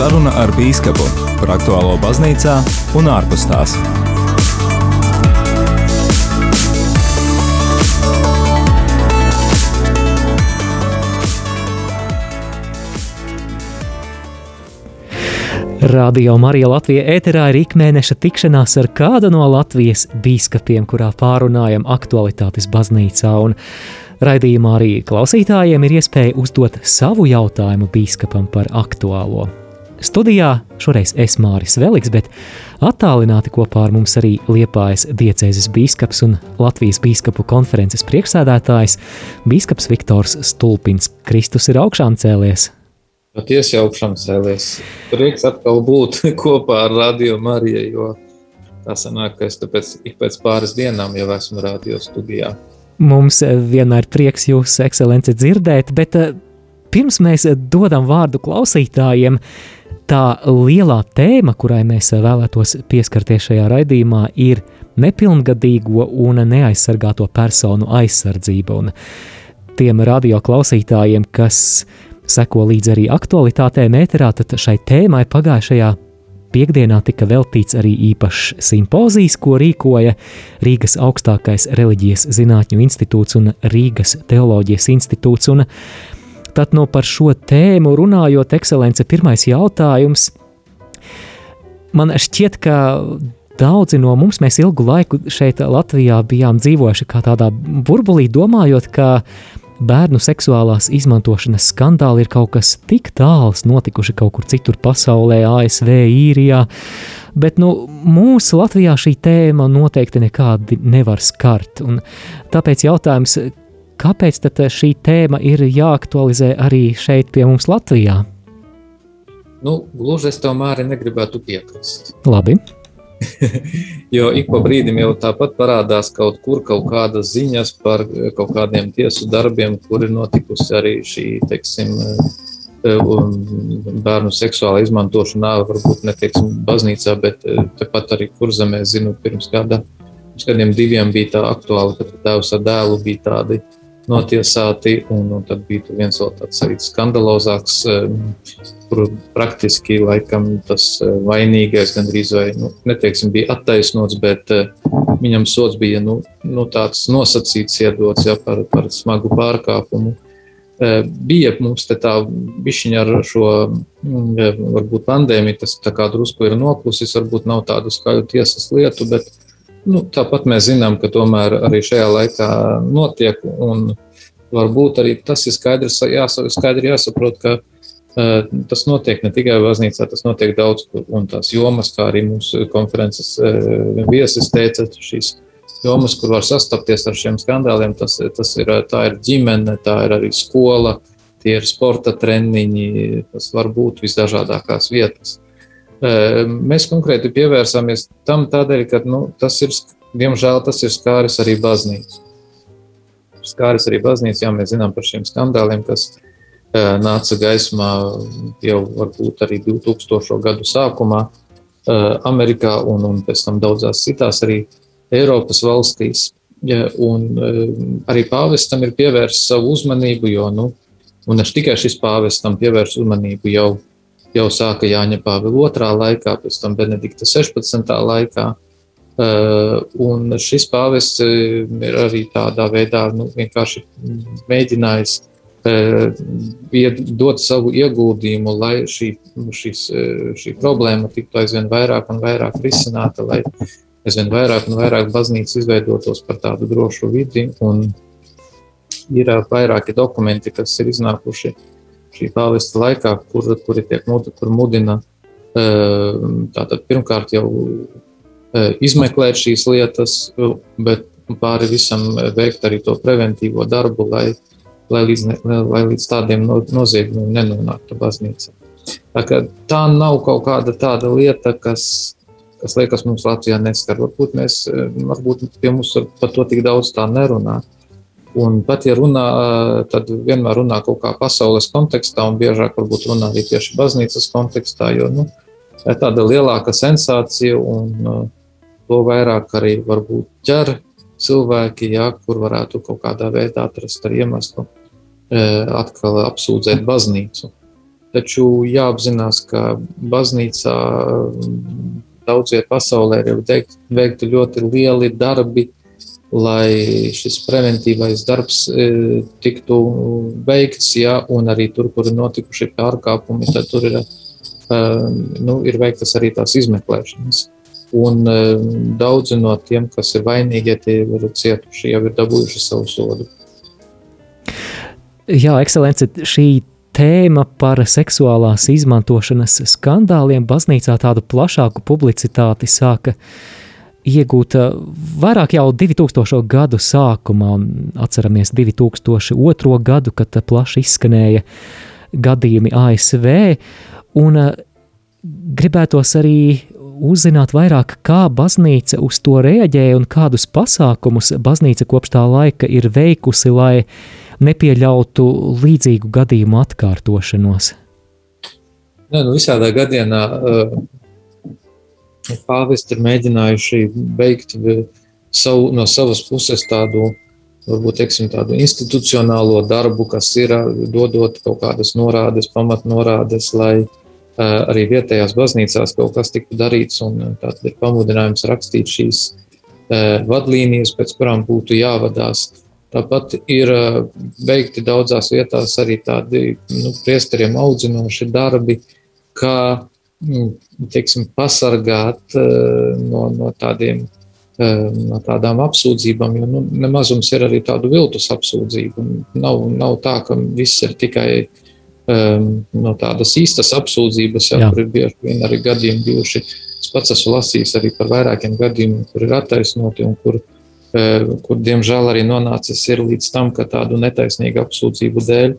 Saruna ar Bīskapu par aktuālo baznīcā un ārpus tās. Radio Marija Latvija ēterā ir ikmēneša tikšanās ar kādu no Latvijas biskupiem, kurā pārunājam aktualitātes baznīcā. Un raidījumā arī klausītājiem ir iespēja uzdot savu jautājumu biskupam par aktuālo. Studijā šoreiz es Māris Veliks, bet attālināti kopā ar mums arī Liepājas diecēzes bīskaps un Latvijas bīskapu konferences priekšsēdētājs bīskaps Viktors Stulpins. Kristus ir augšām cēlies, Patiesi augšām cēlies. Prieks atkal būt kopā ar Radio Mariju, jo tā sanāk, ka es pēc, ik pēc pāris dienām jau esmu radio studijā. Mums vienmēr prieks jūs, ekscelence, dzirdēt, bet eh, pirms mēs dodam vārdu klausītājiem, tā lielā tēma, kurai mēs vēlētos pieskarties šajā raidījumā, ir nepilngadīgo un neaizsargāto personu aizsardzība. Un tiem radio klausītājiem, kas seko līdzi arī aktualitātēm ēterā, tad šai tēmai pagājušajā Piektdienā tika veltīts arī īpašs simpozijas, ko rīkoja Rīgas augstākais reliģijas zinātņu institūts un Rīgas teoloģijas institūts. Un tad no par šo tēmu runājot, ekscelence, pirmais jautājums. Man šķiet, ka daudzi no mums, mēs ilgu laiku šeit Latvijā bijām dzīvojuši kā tādā burbulī, domājot, ka bērnu seksuālās izmantošanas skandāli ir kaut kas tik tāls, notikuši kaut kur citur pasaulē, ASV, Īrijā. Bet nu, mūsu Latvijā šī tēma noteikti nekādi nevar skart. Tāpēc jautājums, kāpēc šī tēma ir jāaktualizē arī šeit pie mums Latvijā? Nu, gluži es māri negribētu piekrist. Labi. jo ik pa brīdim jau tāpat parādās kaut kur kaut kādas ziņas par eh, kaut kādiem tiesu darbiem, kur ir notikusi arī šī, teiksim, eh, bērnu seksuāla izmantošanā, varbūt ne teiksim, baznīcā, bet eh, tepat arī kurzemē, zinu, pirms kāda, pirms kādiem diviem bija tā aktuāla, ka tēvs ar dēlu bija tādi notiesāti, un, un tad bija viens vēl tāds arī skandalozāks, kur praktiski laikam tas vainīgais gandrīz vai, nu, neteiksim, bija attaisnots, bet viņam sots bija, nu, nu tāds nosacīts iedots, ja, par, par smagu pārkāpumu. Bija mums tā bišķiņa ar šo, varbūt pandēmiju, tas drusku ir noklusis, varbūt nav tādu skaļu tiesas lietu, bet, Nu, tāpat mēs zinām, ka tomēr arī šajā laikā notiek, varbūt arī tas ir skaidrs, jāsa, skaidri jāsaprot, ka uh, tas notiek ne tikai baznīcā, tas notiek daudz kur, un tās jomas, kā arī mūsu konferences uh, viesis teica, šīs jomas, kur var sastapties ar šiem skandāliem, tas, tas ir, tā ir ģimene, tā ir arī skola, tie ir sporta treniņi, tas var būt visdažādākās vietas. Mēs konkrēti pievērsāmies tam tādēļ, ka nu, tas ir, diemžēl, tas ir skāris arī baznīcu. Skāris arī baznīcu, jā, mēs zinām par šiem skandāliem, kas nāca gaismā jau varbūt arī 2000. gadu sākumā Amerikā un, un pēc tam daudzās citās arī Eiropas valstīs. Ja, un arī pāvestam ir pievērsta savu uzmanību, jo, nu, un ne tikai šis pāvestam pievērš uzmanību jau jau sāka Jāņa Pāvila otrā laikā, pēc tam Benedikta 16. laikā. Uh, un šis pāvests uh, ir arī tādā veidā nu, vienkārši mēģinājis uh, dot savu ieguldījumu, lai šī, šis, šī problēma tiktu aizvien vairāk un vairāk risināta, lai aizvien vairāk un vairāk baznīcas izveidotos par tādu drošu vidi. Un ir vairāki dokumenti, kas ir iznākuši uh, šī pāvesta laikā, kur, kuri tiek kur mudina tātad pirmkārt jau izmeklēt šīs lietas, bet pāri visam veikt arī to preventīvo darbu, lai, lai, līdz, lai līdz tādiem noziegumiem nenonāktu baznīca. Tā, tā nav kaut kāda tāda lieta, kas, kas liekas mums Latvijā neskar. Varbūt mēs, varbūt pie mums par to tik daudz tā nerunā. Un pat ja runā, tad vienmēr runā kaut kā pasaules kontekstā, un biežāk varbūt runā arī tieši baznīcas kontekstā, jo nu, ir tāda lielāka sensācija, un to vairāk arī varbūt ķer cilvēki, jā, kur varētu kaut kādā veidā atrast ar iemeslu atkal apsūdzēt baznīcu. taču jāapzinās, ka baznīcā daudz vietā pasaulē ir veikti ļoti lieli darbi, lai šis preventīvais darbs e, tiktu veikts, ja, un arī tur, kur ir notikuši pārkāpumi, tad tur ir, e, nu, ir veiktas arī tās izmeklēšanas. Un e, daudzi no tiem, kas ir vainīgi, tie ir cietuši, jau ir dabūjuši savu sodu. Jā, ekscelence, šī tēma par seksuālās izmantošanas skandāliem baznīcā tādu plašāku publicitāti sāka iegūt eh, vairāk jau 2000. gadu sākumā, un atceramies 2002. gadu, kad plaši izskanēja gadījumi ASV, un eh, gribētos arī uzzināt vairāk, kā baznīca uz to reaģēja un kādus pasākumus baznīca kopš tā laika ir veikusi, lai nepieļautu līdzīgu gadījumu atkārtošanos? Nē, nu visādā uh, pāvesti ir mēģinājuši veikt savu, no savas puses tādu, varbūt teiksim, tādu institucionālo darbu, kas ir dodot kaut kādas norādes, pamatnorādes, lai arī vietējās baznīcās kaut kas tiktu darīts. Tātad ir pamudinājums rakstīt šīs vadlīnijas, pēc kurām būtu jāvadās. Tāpat ir veikti daudzās vietās arī tādi nu, priesteriem audzinoši darbi, kā teiksim, pasargāt no, no, tādiem, no tādām apsūdzībām, jo nu, nemazums ir arī tādu viltus apsūdzību. Nav, nav tā, ka viss ir tikai um, no tādas īstas apsūdzības, ja, kur ir bieži vien arī gadījumi bijuši. Es pats esmu lasījis arī par vairākiem gadījumiem, kur ir attaisnoti un kur ir Eh, kur diemžēl arī nonācis līdz tam, ka tādu netaisnīgu apsūdzību dēļ,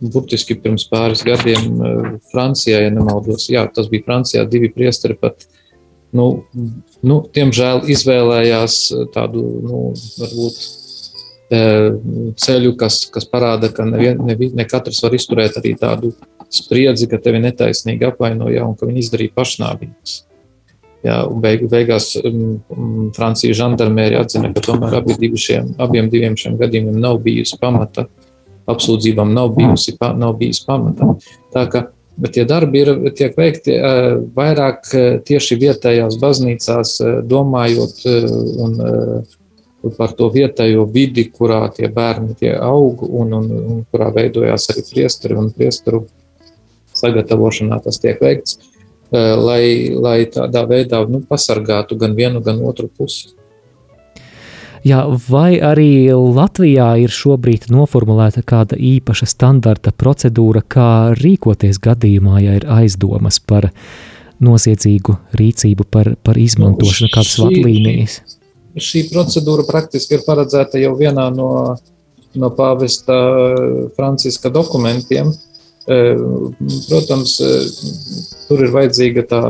burtiski pirms pāris gadiem eh, Francijā, ja nemaldos, jā, tas bija Francijā, divi priesteri pat, nu, nu diemžēl izvēlējās tādu, nu, varbūt eh, ceļu, kas, kas parāda, ka nevien, ne, ne katrs var izturēt arī tādu spriedzi, ka tevi netaisnīgi apvainoja un ka viņi izdarīja pašnāvības. Jā, beig, beigās um, um, Francijas žandarmēri atzina, ka tomēr abi šiem, abiem diviem šiem gadījumiem nav bijusi pamata, apsūdzībām nav, bijusi, nav bijis pamata. Tā Bet tie darbi ir, tiek veikti uh, vairāk uh, tieši vietējās baznīcās, uh, domājot un, par to vietējo vidi, kurā tie bērni tie aug un, un, un kurā veidojās arī priesteri un priesteru sagatavošanā tas tiek veikts. Eh, lai, lai tādā veidā nu, pasargātu gan vienu, gan otru pusi. Jā, vai arī Latvijā ir šobrīd noformulēta kāda īpaša standarta procedūra, kā rīkoties gadījumā, ja ir aizdomas par noziedzīgu rīcību, par, par izmantošanu, nu, kādas vadlīnijas? Šī procedūra praktiski ir paredzēta jau vienā no, no pāvesta Franciska dokumentiem, uh, Protams, tur ir vajadzīga tā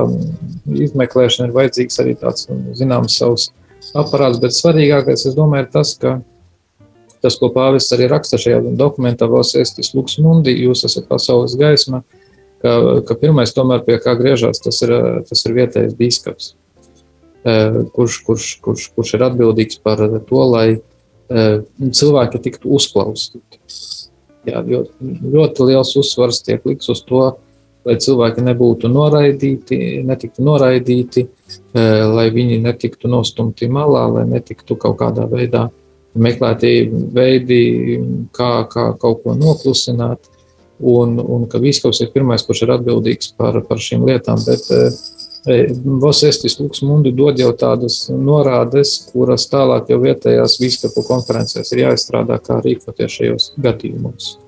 izmeklēšana, ir vajadzīgs arī tāds zināms savs aparāts, bet svarīgākais, es domāju, ir tas, ka tas, ko pāvests arī raksta šajā dokumentā, Vos Estis Lux Mundi, jūs esat pasaules gaisma, ka, ka pirmais tomēr pie kā griežās, tas ir, tas ir vietējais bīskaps, kurš, kurš, kurš, kurš ir atbildīgs par to, lai cilvēki tiktu uzklausīti. Jā, ļoti liels uzsvars tiek likts uz to, lai cilvēki nebūtu noraidīti, netiktu noraidīti, e, lai viņi netiktu nostumti malā, lai netiktu kaut kādā veidā meklēti veidi, kā, kā kaut ko noklusināt. Un, un ka Vīskaus ir pirmais, kurš ir atbildīgs par, par šīm lietām. Bet, Vosestis Luks Mundi dod jau tādas norādes, kuras tālāk jau vietējās biskupu konferencēs ir jāizstrādā, kā rīkoties šajos gadījumos.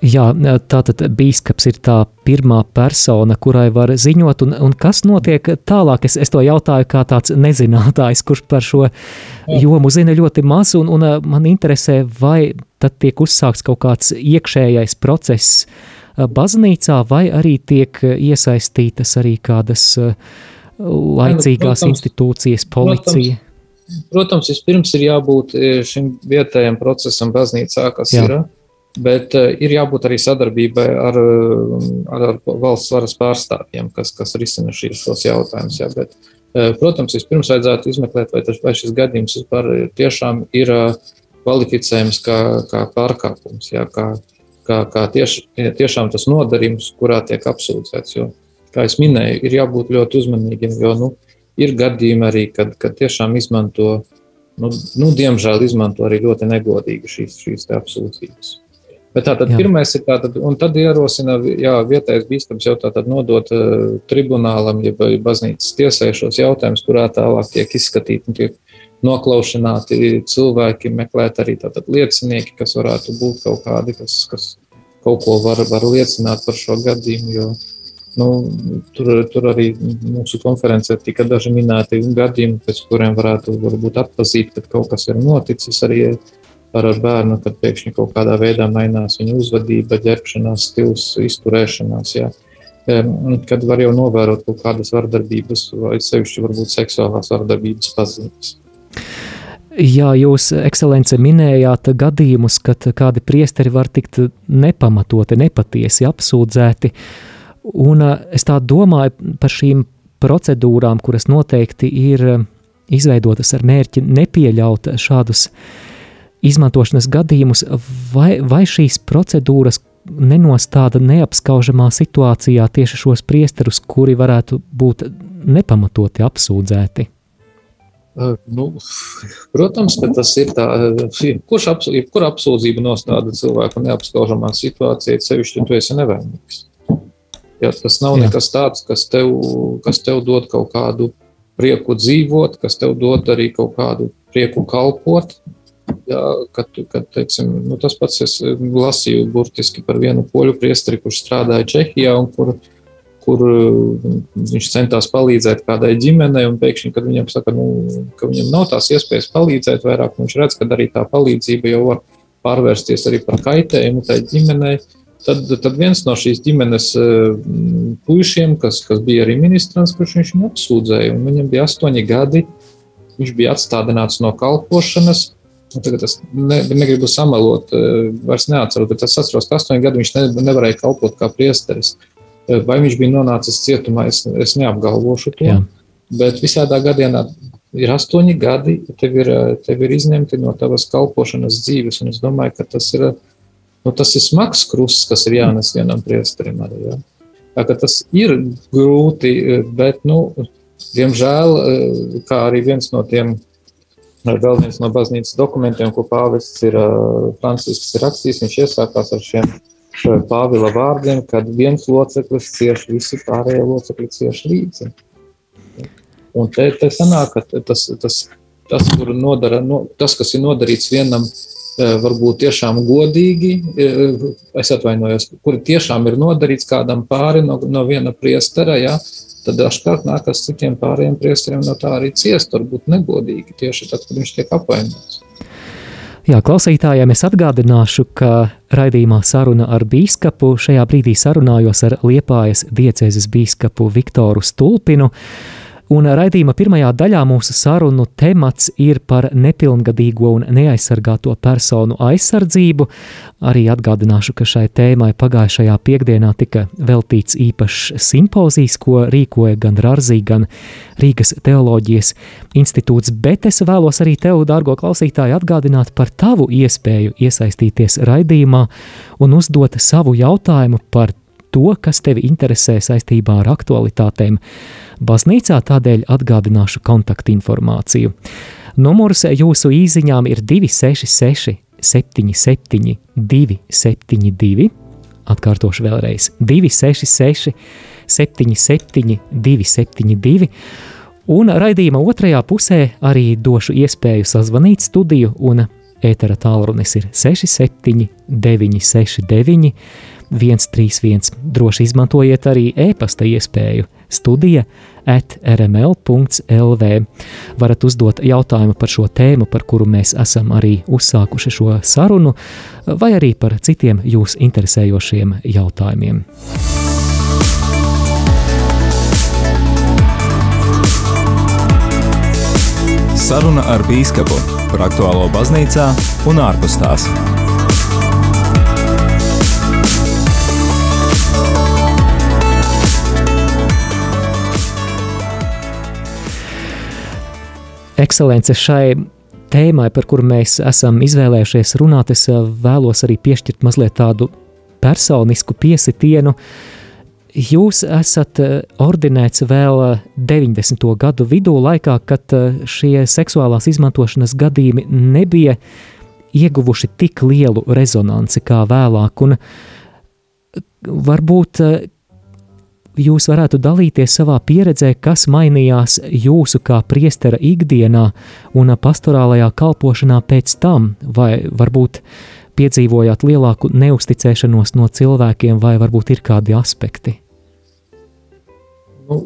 Jā, tātad biskups ir tā pirmā persona, kurai var ziņot, un, un kas notiek tālāk? Es, es to jautāju kā tāds nezinātājs, kurš par šo jomu zina ļoti maz, un, un man interesē, vai tad tiek uzsākts kaut kāds iekšējais process baznīcā, vai arī tiek iesaistītas arī kādas laicīgās protams, institūcijas, policija? Protams, protams, vispirms ir jābūt šim vietējam procesam baznīcā, kas Jā. ir Bet uh, ir jābūt arī sadarbībai ar, ar, ar valsts varas pārstāvjiem, kas, kas risina šīs, jautājumus. Jā, bet, uh, protams, vispirms vajadzētu izmeklēt, vai, tas, vai šis gadījums vispār tiešām ir kvalificējams kā, kā pārkāpums, jā, kā, kā, kā tieši, tiešām tas nodarījums, kurā tiek apsūdzēts. Jo, kā jau minēju, ir jābūt ļoti uzmanīgiem, jo nu, ir gadījumi arī, kad, kad tiešām izmanto, nu, nu, diemžēl izmanto arī ļoti negodīgi šīs, šīs apsūdzības. Bet tā tad jā. pirmais ir tātad, un tad ierosina, jā, vietējais bīstams jau tātad nodot uh, tribunālam, ja baznīcas tiesai šos jautājumus, kurā tālāk tiek izskatīti un tiek noklaušināti cilvēki, meklēt arī tātad liecinieki, kas varētu būt kaut kādi, kas, kas kaut ko var, var liecināt par šo gadījumu, jo nu, tur, tur arī mūsu konferencē tika daži minēti gadījumi, pēc kuriem varētu varbūt atpazīt, ka kaut kas ir noticis arī ar, ar bērnu, kad pēkšņi kaut kādā veidā mainās viņa uzvedība, ģērbšanās stils, izturēšanās. Jā. Kad var jau novērot kaut kādas vardarbības, vai sevišķi varbūt seksuālās vardarbības pazīmes. Jā, jūs, ekscelence, minējāt gadījumus, kad kādi priesteri var tikt nepamatoti, nepatiesi apsūdzēti. Un es tā domāju par šīm procedūrām, kuras noteikti ir izveidotas ar mērķi nepieļaut šādus uh, izmantošanas gadījumus, vai, vai šīs procedūras nenostāda neapskaužamā situācijā tieši šos priesterus, kuri varētu būt nepamatoti apsūdzēti? Uh, nu, protams, ka tas ir tā, kurš apsū, kur apsūdzība nostāda cilvēku neapskaužamā situācijā, sevišķi, ja tu esi nevainīgs. Ja, tas nav Jā. nekas tāds, kas tev, kas tev dod kaut kādu prieku dzīvot, kas tev dod arī kaut kādu prieku kalpot. Jā, kad, kad teiksim, nu, tas pats es lasīju burtiski par vienu poļu priesteri, kurš strādāja Čehijā un kur, kur viņš centās palīdzēt kādai ģimenei. Pēkšņi, kad viņam saka, nu, ka viņam nav tās iespējas palīdzēt vairāk, viņš redz, ka arī tā palīdzība jau var pārvērsties arī par kaitējumu tai ģimenei. Tad, tad viens no šīs ģimenes puišiem, kas, kas bija arī ministrs, kurš viņu apsūdzēja, un viņam bija astoņi gadi, viņš bija atstādināts no kalpošanas tagad es ne, negribu samalot, eh, vairs neatceros, bet es atceros, ka astoņi gadi viņš ne, nevarēja kalpot kā priesteris. Eh, vai viņš bija nonācis cietumā, es, es neapgalvošu to. Jā. Bet visādā gadījumā ir astoņi gadi, tev ir, eh, tev ir izņemti no tavas kalpošanas dzīves. Es domāju, ka tas ir, nu, tas ir smags krusts, kas ir jānes vienam priesterim. Arī, ja? Tā, tas ir grūti, bet, nu, diemžēl, kā arī viens no tiem Vēl viens no baznīcas dokumentiem, ko pāvests ir Francisks ir rakstījis, viņš iesākās ar šiem Pāvila vārdiem, kad viens loceklis cieš, visi pārējie locekļi cieš līdzi. Un te, te sanāk, ka tas, tas, tas, nodara, no, tas, kas ir nodarīts vienam, varbūt tiešām godīgi, es atvainojos, kuri tiešām ir nodarīts kādam pāri no, no viena priestera, ja, tad dažkārt nākas citiem pārējiem priesteriem no tā arī ciest, varbūt negodīgi tieši tad, kad viņš tiek apvainots. Jā, klausītājiem es atgādināšu, ka raidījumā saruna ar bīskapu šajā brīdī sarunājos ar Liepājas diecēzes bīskapu Viktoru Stulpinu. Un raidījuma pirmajā daļā mūsu sarunu temats ir par nepilngadīgo un neaizsargāto personu aizsardzību. Arī atgādināšu, ka šai tēmai pagājušajā piekdienā tika veltīts īpašs simpozijas, ko rīkoja gan Rāzī, gan Rīgas teoloģijas institūts. Bet es vēlos arī tev, dārgo klausītāju, atgādināt par tavu iespēju iesaistīties raidījumā un uzdot savu jautājumu par to, kas tevi interesē saistībā ar aktualitātēm baznīcā, tādēļ atgādināšu kontaktinformāciju. Numurs jūsu īsiņām ir 266, 77, 272. Atkārtošu vēlreiz 266, 77, 272. Un raidījuma otrajā pusē arī došu iespēju sazvanīt studiju, un ētera tālrunis ir 67, 969, 131. Droši izmantojiet arī e-pasta iespēju studija at rml.lv. Varat uzdot jautājumu par šo tēmu, par kuru mēs esam arī uzsākuši šo sarunu, vai arī par citiem jūs interesējošiem jautājumiem. Saruna ar bīskapu par aktuālo baznīcā un ārpus tās. Ekscelence šai tēmai, par kuru mēs esam izvēlējušies runāt, es eh, vēlos arī piešķirt mazliet tādu personisku piesitienu. Jūs esat ordinēts vēl 90. gadu vidū, laikā, kad šie seksuālās izmantošanas gadījumi nebija ieguvuši tik lielu rezonanci kā vēlāk. Un varbūt jūs varētu dalīties savā pieredzē, kas mainījās jūsu kā priestera ikdienā un pastorālajā kalpošanā pēc tam, vai varbūt piedzīvojāt lielāku neusticēšanos no cilvēkiem, vai varbūt ir kādi aspekti? Nu,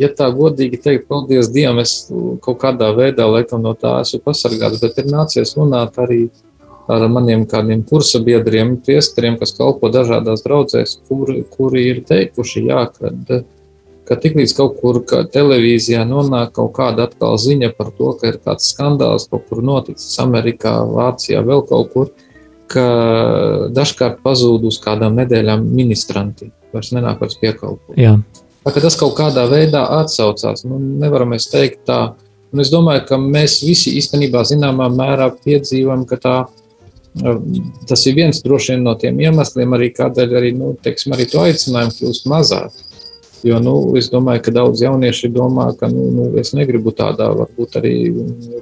ja tā godīgi teikt, paldies Dievam, es kaut kādā veidā laikam no tā esmu pasargāts, bet ir nācies runāt arī ar ar maniem kādiem kursa biedriem, priesteriem, kas kalpo dažādās draudzēs, kuri, kuri ir teikuši, jā, kad, ka tiklīdz kaut kur ka televīzijā nonāk kaut kāda atkal ziņa par to, ka ir kāds skandāls kaut kur noticis Amerikā, Vācijā, vēl kaut kur, ka dažkārt pazūd uz kādām nedēļām ministranti, vairs nenāk vairs piekalpot. Tā, tas kaut kādā veidā atsaucās. Nu, nevaram mēs teikt tā. Un es domāju, ka mēs visi īstenībā zināmā mērā piedzīvojam, ka tā Tas ir viens vien no tiem iemesliem, arī kādēļ arī, nu, teiksim, arī to aicinājumu kļūst mazāk. Jo nu, es domāju, ka daudz jaunieši domā, ka nu, nu, es negribu tādā, varbūt arī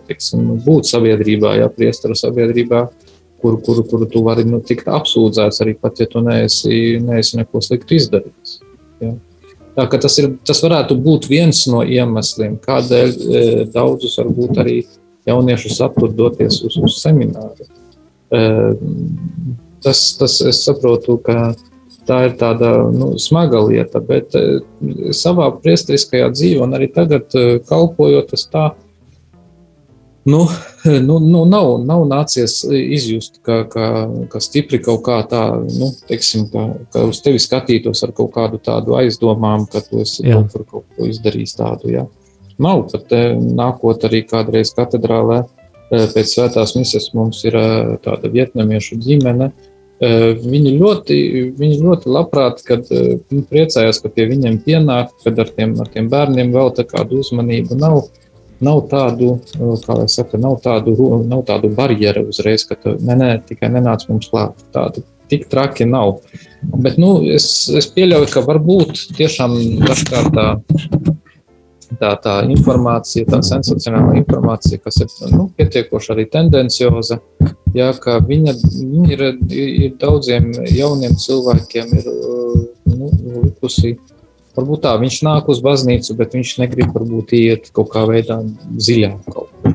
teiksim, būt sabiedrībā, ja priesteru sabiedrībā, kur, kur, kur tu vari nu, tikt apsūdzēts arī pat, ja tu neesi, neesi neko sliktu izdarījis. Ja. Tā, tas, ir, tas varētu būt viens no iemesliem, kādēļ e, daudzus varbūt arī jauniešus aptur doties uz, uz semināru. Tas, tas es saprotu, ka tā ir tāda nu, smaga lieta, bet savā priesteriskajā dzīvē, un arī tagad kalpojot, tas tā nu, nu, nu, nav, nav nācies izjust, ka, ka, ka stipri kaut kā tā, nu, teiksim, ka, ka uz tevi skatītos ar kaut kādu tādu aizdomām, ka tu esi Jā. kaut kaut ko izdarījis tādu. Jā. Nav pat nākot arī kādreiz katedrālē pēc svētās misijas mums ir tāda vietnamiešu ģimene. Viņi ļoti, viņi ļoti labprāt, kad priecājās, ka pie viņiem pienāk, kad ar tiem, ar tiem bērniem vēl tādu uzmanību nav. Nav tādu, kā jau saka, nav tādu, nav tādu barjeru uzreiz, ka tu, nē, nē, tikai nenāc mums klāt. Tādu tik traki nav. Bet nu, es, es pieļauju, ka varbūt tiešām dažkārt tā tā, tā informācija, tā sensacionāla informācija, kas ir nu, pietiekoši arī tendencioza, jā, ka viņa, viņa ir, ir daudziem jauniem cilvēkiem ir, nu, likusi. Varbūt tā, viņš nāk uz baznīcu, bet viņš negrib varbūt iet kaut kā veidā dziļāk kaut kur.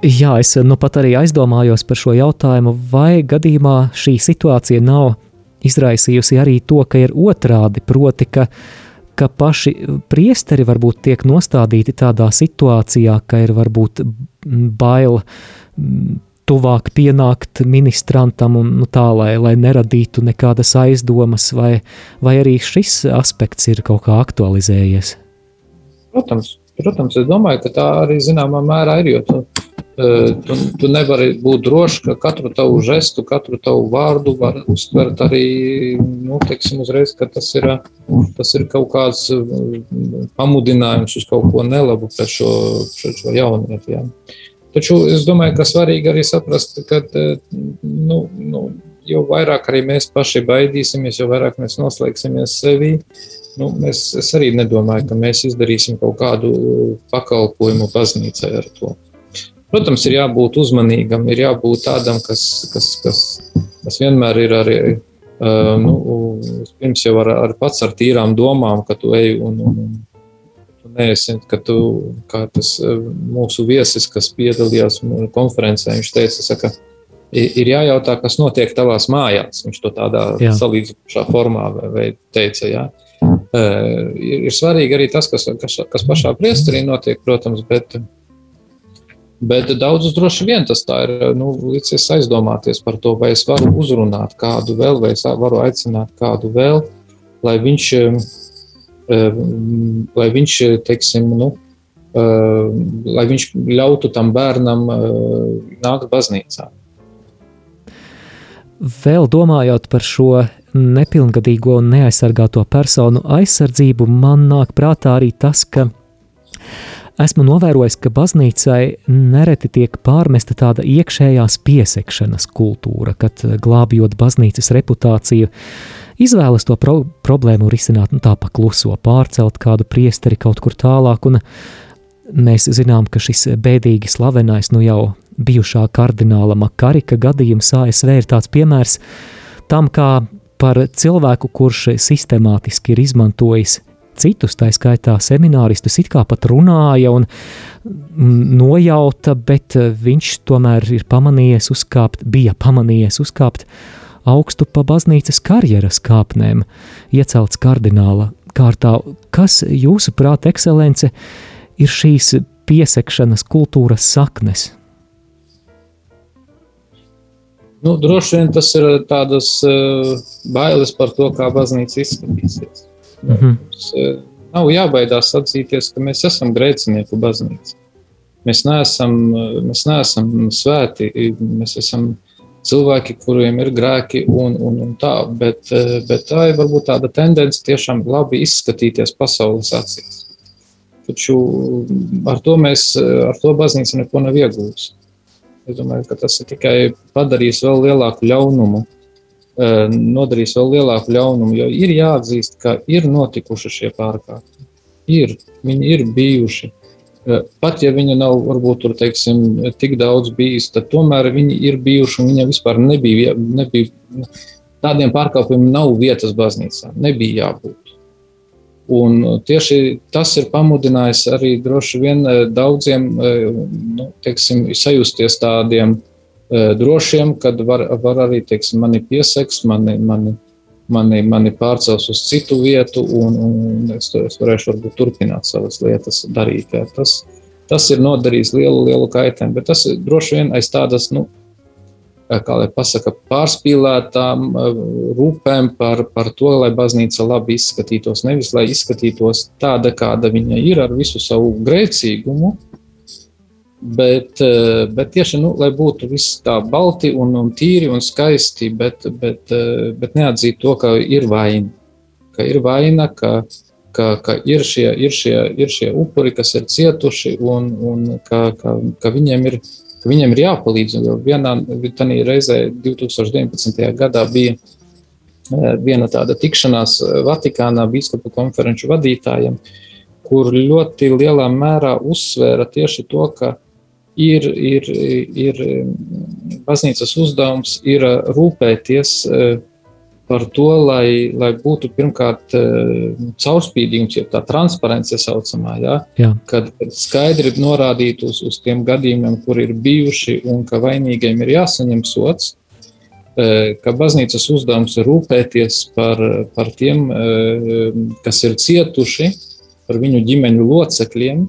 Jā, es nu pat arī aizdomājos par šo jautājumu, vai gadījumā šī situācija nav izraisījusi arī to, ka ir otrādi, proti, ka uh, ka paši priesteri varbūt tiek nostādīti tādā situācijā, ka ir varbūt bail tuvāk pienākt ministrantam un nu, tā, lai, lai neradītu nekādas aizdomas, vai, vai arī šis aspekts ir kaut kā aktualizējies? Protams, protams, es domāju, ka tā arī zināmā mērā ir, jo tu Tu, nevari būt drošs, ka katru tavu žestu, katru tavu vārdu var uztvert arī, nu, teiksim, uzreiz, ka tas ir, tas ir kaut kāds pamudinājums uz kaut ko nelabu pret šo, pret šo jaunieti. Ja. Taču es domāju, ka svarīgi arī saprast, ka, nu, nu, jo vairāk arī mēs paši baidīsimies, jo vairāk mēs noslēgsimies sevī, nu, mēs, es arī nedomāju, ka mēs izdarīsim kaut kādu pakalpojumu baznīcai ar to. Protams, ir jābūt uzmanīgam, ir jābūt tādam, kas, kas, kas, kas vienmēr ir arī. Uh, nu, pirms jau ar, ar pats ar tīrām domām, ka tu ej un, un, un tu neesi, ka tu, kā tas mūsu viesis, kas piedalījās konferencē, viņš teica, saka, ir jājautā, kas notiek tavās mājās. Viņš to tādā Jā. salīdzinošā formā teica. Jā. Ir, ir svarīgi arī tas, kas, kas, kas pašā priesterī notiek, protams, bet Bet daudzus droši vien tas ir nu, licis aizdomāties par to, vai es varu uzrunāt kādu vēl, vai es varu aicināt kādu vēl, lai viņš, lai viņš teiksim, nu, lai viņš ļautu tam bērnam nākt baznīcā. Vēl domājot par šo nepilngadīgo un neaizsargāto personu aizsardzību, man nāk prātā arī tas, ka esmu novērojis, ka baznīcai nereti tiek pārmesta tāda iekšējās piesekšanas kultūra, kad glābjot baznīcas reputāciju, izvēlas to pro problēmu risināt nu, tā pa kluso, pārcelt kādu priesteri kaut kur tālāk, un mēs zinām, ka šis bēdīgi slavenais, nu jau bijušā kardināla Makarika gadījums ASV ir tāds piemērs tam, kā par cilvēku, kurš sistemātiski ir izmantojis citus, tā skaitā semināristus, it kā pat runāja un nojauta, bet eh, viņš tomēr ir pamanījies uzkāpt, bija pamanījies uzkāpt augstu pa baznīcas karjeras kāpnēm, iecelts kardināla kārtā. Kas, jūsuprāt, ekscelence, ir šīs piesekšanas kultūras saknes? Nu, droši vien tas ir tādas uh, bailes par to, kā baznīca izskatīsies. Mm -hmm. Mums e, nav jābaidās atzīties, ka mēs esam grēcinieku baznīca. Mēs neesam, e, mēs neesam svēti, mēs esam cilvēki, kuriem ir grēki un, un, un tā, bet, e, bet tā ir varbūt tāda tendence tiešām labi izskatīties pasaules acīs. Taču ar to mēs, ar to baznīca neko nav iegūst. Es domāju, ka tas ir tikai padarījis vēl lielāku ļaunumu nodarīs vēl lielāku ļaunumu. Jo ir jāatzīst, ka ir notikuši šie pārkāpumi. Ir, viņi ir bijuši. Pat ja viņa nav varbūt tur, teiksim, tik daudz bijis, tad tomēr viņi ir bijuši un viņiem vispār nebija, nebija tādiem pārkāpumiem nav vietas baznīcā. Nebija jābūt. Un tieši tas ir pamudinājis arī droši vien daudziem nu, teiksim, sajusties tādiem Eh, drošiem, kad var, var arī teiksim, mani pieseks, mani, mani, mani, mani pārcels uz citu vietu, un, un es, es varēšu varbūt turpināt savas lietas darīt. Jā. Tas, tas ir nodarījis lielu, lielu kaitējumu, bet tas droši vien aiz tādas, nu, kā lai pasaka, pārspīlētām rūpēm par, par to, lai baznīca labi izskatītos. Nevis, lai izskatītos tāda, kāda viņa ir ar visu savu grēcīgumu, Bet, eh, bet tieši nu, lai būtu viss tā balti un, un tīri un skaisti, bet, bet, eh, bet neatzīt to, ka ir vaina. Ka ir vaina, ka, ka, ka ir, šie, ir, šie, ir šie upuri, kas ir cietuši un, un ka, ka, ka, viņiem ir, viņiem ir jāpalīdz. Vienā reizē, 2019. gadā, bija eh, viena tāda tikšanās Vatikānā biskupu konferenču vadītājiem, kur ļoti lielā mērā uzsvēra tieši to, ka ir, ir, ir baznīcas uzdevums ir rūpēties eh, par to, lai, lai būtu pirmkārt eh, caurspīdīgums, jau tā transparence saucamā, ja? Jā. kad skaidri norādīt uz, uz tiem gadījumiem, kur ir bijuši un ka vainīgiem ir jāsaņem sots, ka baznīcas uzdevums ir rūpēties par, par tiem, kas ir cietuši, par viņu ģimeņu locekļiem,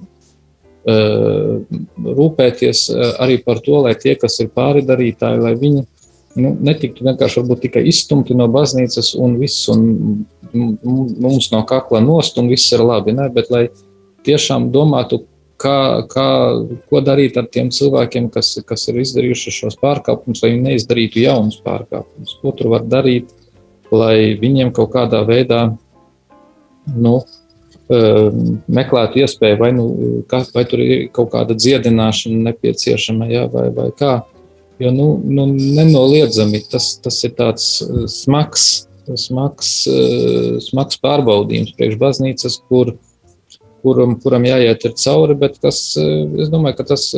rūpēties arī par to, lai tie, kas ir pāridarītāji, lai viņi nu, netiktu vienkārši tikai izstumti no baznīcas un viss, un mums no kakla nost, un viss ir labi. Ne? Bet lai tiešām domātu, kā, kā, ko darīt ar tiem cilvēkiem, kas, kas ir izdarījuši šos pārkāpumus, lai viņi neizdarītu jaunus pārkāpumus. Ko tur var darīt, lai viņiem kaut kādā veidā nu, meklētu iespēju, vai, nu, vai tur ir kaut kāda dziedināšana nepieciešama, jā, vai, vai kā. Jo nu, nu, nenoliedzami tas, tas ir tāds smags, smags, smags pārbaudījums priekš baznīcas, kur, kuram, kuram jāiet cauri, bet kas, es domāju, ka tas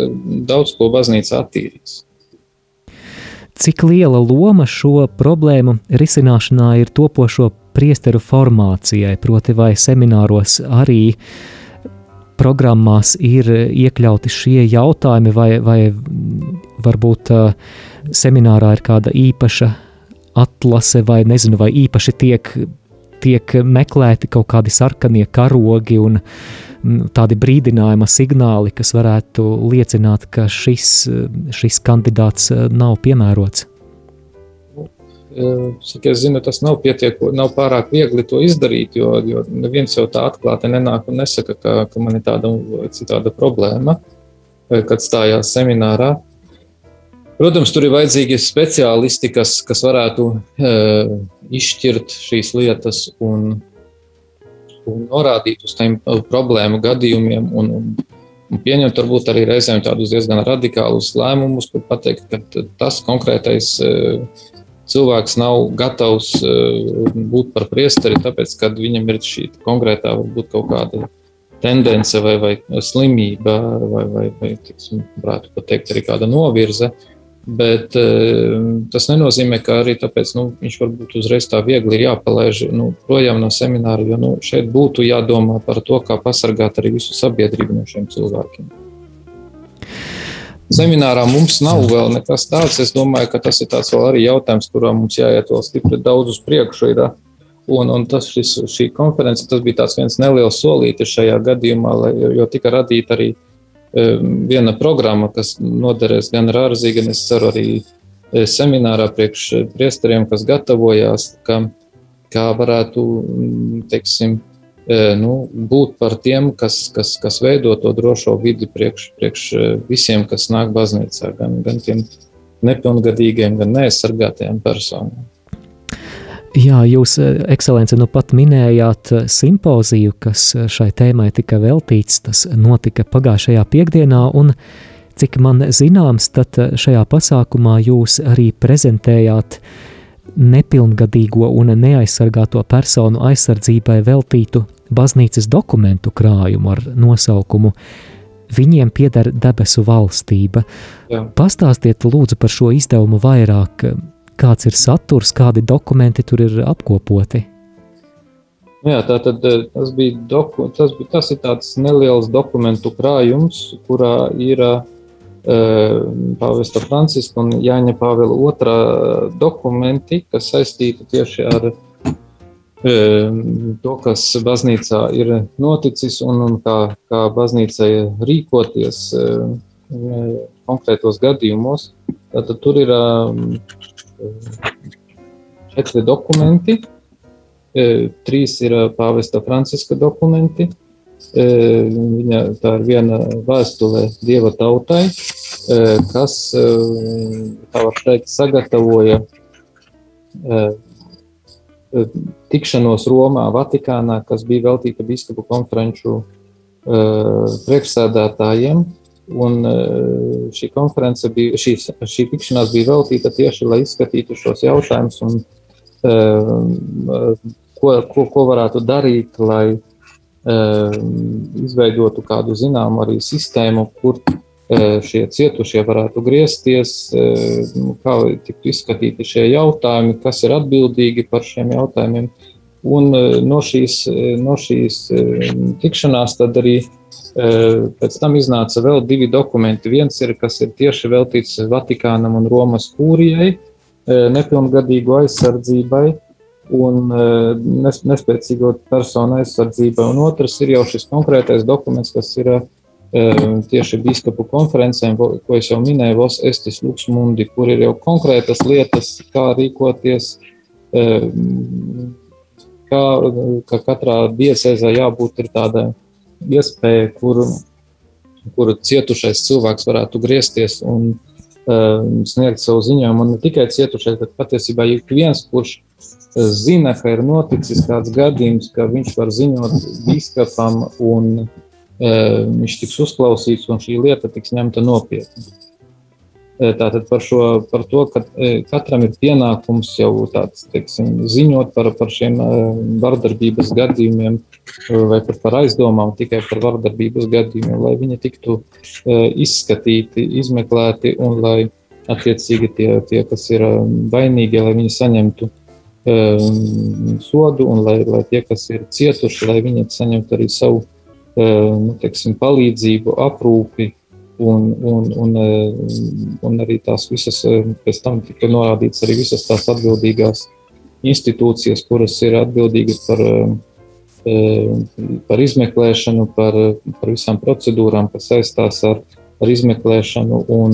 daudz ko baznīca attīrīs. Cik liela loma šo problēmu risināšanā ir topošo priesteru formācijai, proti vai semināros arī programmās ir iekļauti šie jautājumi, vai, vai varbūt uh, seminārā ir kāda īpaša atlase, vai nezinu, vai īpaši tiek, tiek meklēti kaut kādi sarkanie karogi un mm, tādi brīdinājuma signāli, kas varētu liecināt, ka šis, šis kandidāts uh, nav piemērots. Cik es zinu, tas nav, pietieko, nav pārāk viegli to izdarīt, jo, jo neviens jau tā atklāti nenāk un nesaka, ka, ka man ir tāda vai citāda problēma, kad stājās seminārā. Protams, tur ir vajadzīgi speciālisti, kas, kas varētu uh, izšķirt šīs lietas un, un norādīt uz tiem problēmu gadījumiem un, un un pieņemt varbūt arī reizēm tādus diezgan radikālus lēmumus, kur pateikt, ka tas konkrētais cilvēks nav gatavs būt par priesteri, tāpēc, ka viņam ir šī konkrētā varbūt kaut kāda tendence vai, vai slimība vai, vai, vai tiksim, varētu pateikt arī kāda novirze. Bet uh, tas nenozīmē, ka arī tāpēc nu, viņš varbūt uzreiz tā viegli ir jāpalaiž nu, projām no semināra, jo nu, šeit būtu jādomā par to, kā pasargāt arī visu sabiedrību no šiem cilvēkiem. Seminārā mums nav vēl nekas tāds. Es domāju, ka tas ir tāds vēl arī jautājums, kurā mums jāiet vēl stipri daudz uz priekšu. Ir, un, un tas, šis, šī konference tas bija viens neliels solītis šajā gadījumā, lai, jo tika radīta arī uh, viena programma, kas noderēs gan Rārzī, gan es ceru arī e, seminārā priekš priesteriem, kas gatavojās, ka, kā varētu, teiksim, nu, būt par tiem, kas, kas, kas veido to drošo vidi priekš, priekš visiem, kas nāk baznīcā, gan, gan tiem nepilngadīgiem, gan neaizsargātajiem personām. Jā, jūs, ekscelence, nu pat minējāt simpoziju, kas šai tēmai tika veltīts. Tas notika pagājušajā piekdienā, un cik man zināms, tad šajā pasākumā jūs arī prezentējāt nepilngadīgo un neaizsargāto personu aizsardzībai veltītu baznīcas dokumentu krājumu ar nosaukumu Viņiem pieder debesu valstība. Jā. Pastāstiet lūdzu par šo izdevumu vairāk, kāds ir saturs, kādi dokumenti tur ir apkopoti? Jā, tā tad eh, tas bija, doku, tas bija tas ir tāds neliels dokumentu krājums, kurā ir uh, Pāvesta Franciska un Jāņa Pāvela otrā dokumenti, kas saistīti tieši ar uh, to, kas baznīcā ir noticis un, un kā, kā baznīcai rīkoties uh, konkrētos gadījumos. Tātad tur ir četri dokumenti. Trīs ir pāvesta Franciska dokumenti. Viņa, tā ir viena vēstule Dieva tautai, kas, tā var teikt, sagatavoja tikšanos Romā, Vatikānā, kas bija veltīta biskupu konferenču priekšsēdētājiem. Un eh, šī konference bija, šī, šī tikšanās bija veltīta tieši, lai izskatītu šos jautājumus un eh, ko, ko, ko varētu darīt, lai eh, izveidotu kādu zināmu arī sistēmu, kur šie cietušie varētu griezties, kā tiktu izskatīti šie jautājumi, kas ir atbildīgi par šiem jautājumiem. Un no šīs, no šīs tikšanās tad arī uh, Pēc tam iznāca vēl divi dokumenti. Viens ir, kas ir tieši veltīts Vatikānam un Romas kūrijai, nepilngadīgu aizsardzībai un nespēcīgo personu aizsardzībai. Un otrs ir jau šis konkrētais dokuments, kas ir tieši biskupu konferencēm, ko es jau minēju, Vos Estis Luksmundi, kur ir jau konkrētas lietas, kā rīkoties, kā, ka katrā diecēzē jābūt ir tādai iespēja, kur, kur cietušais cilvēks varētu griezties un uh, sniegt savu ziņojumu. Un ne tikai cietušais, bet patiesībā ik viens, kurš zina, ka ir noticis kāds gadījums, ka viņš var ziņot biskupam un uh, viņš tiks uzklausīts un šī lieta tiks ņemta nopietni. Tātad par, šo, par to, ka katram ir pienākums jau tāds, teiksim, ziņot par, par šiem vardarbības gadījumiem vai par, par aizdomām tikai par vardarbības gadījumiem, lai viņi tiktu izskatīti, izmeklēti un lai attiecīgi tie, tie kas ir vainīgie, lai viņi saņemtu sodu un lai, lai tie, kas ir cietuši, lai viņi saņemtu arī savu nu, teiksim, palīdzību, aprūpi, Un, un, un, eh, un arī tās visas, eh, pēc tam tika norādīts arī visas tās atbildīgās institūcijas, kuras ir atbildīgas par, eh, par izmeklēšanu, par, par visām procedūrām, kas saistās ar, ar izmeklēšanu. Un,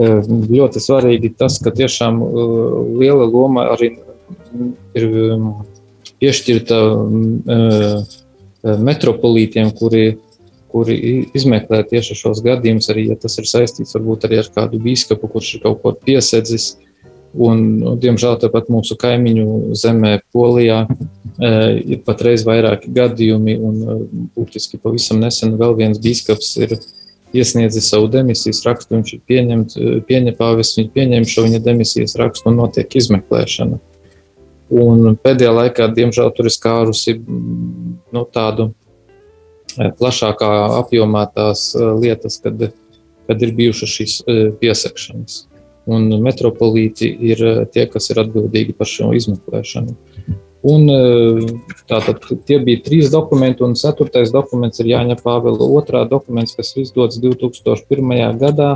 ļoti svarīgi tas, ka tiešām liela loma arī ir piešķirta metropolītiem, kuri kuri izmeklē tieši šos gadījumus, arī ja tas ir saistīts varbūt arī ar kādu biskupu, kurš ir kaut ko piesedzis. Un, diemžēl tāpat mūsu kaimiņu zemē, Polijā, Ir patreiz vairāki gadījumi, un būtiski pavisam nesen vēl viens biskups ir iesniedzis savu demisijas rakstu. Viņš ir pieņemts, pieņem, pāvis, viņš pieņem šo viņa demisijas rakstu un notiek izmeklēšana. Un pēdējā laikā, diemžēl, tur ir skārusi nu, tādu plašākā apjomā tās lietas, kad, kad ir bijušas šīs piesakšanas un metropolīti ir eh, tie, kas ir atbildīgi par šo izmeklēšanu. Un, eh, tātad, tie bija trīs dokumenti, un ceturtais dokuments ir Jāņa Pāvila otrā dokuments, kas izdots 2001. gadā.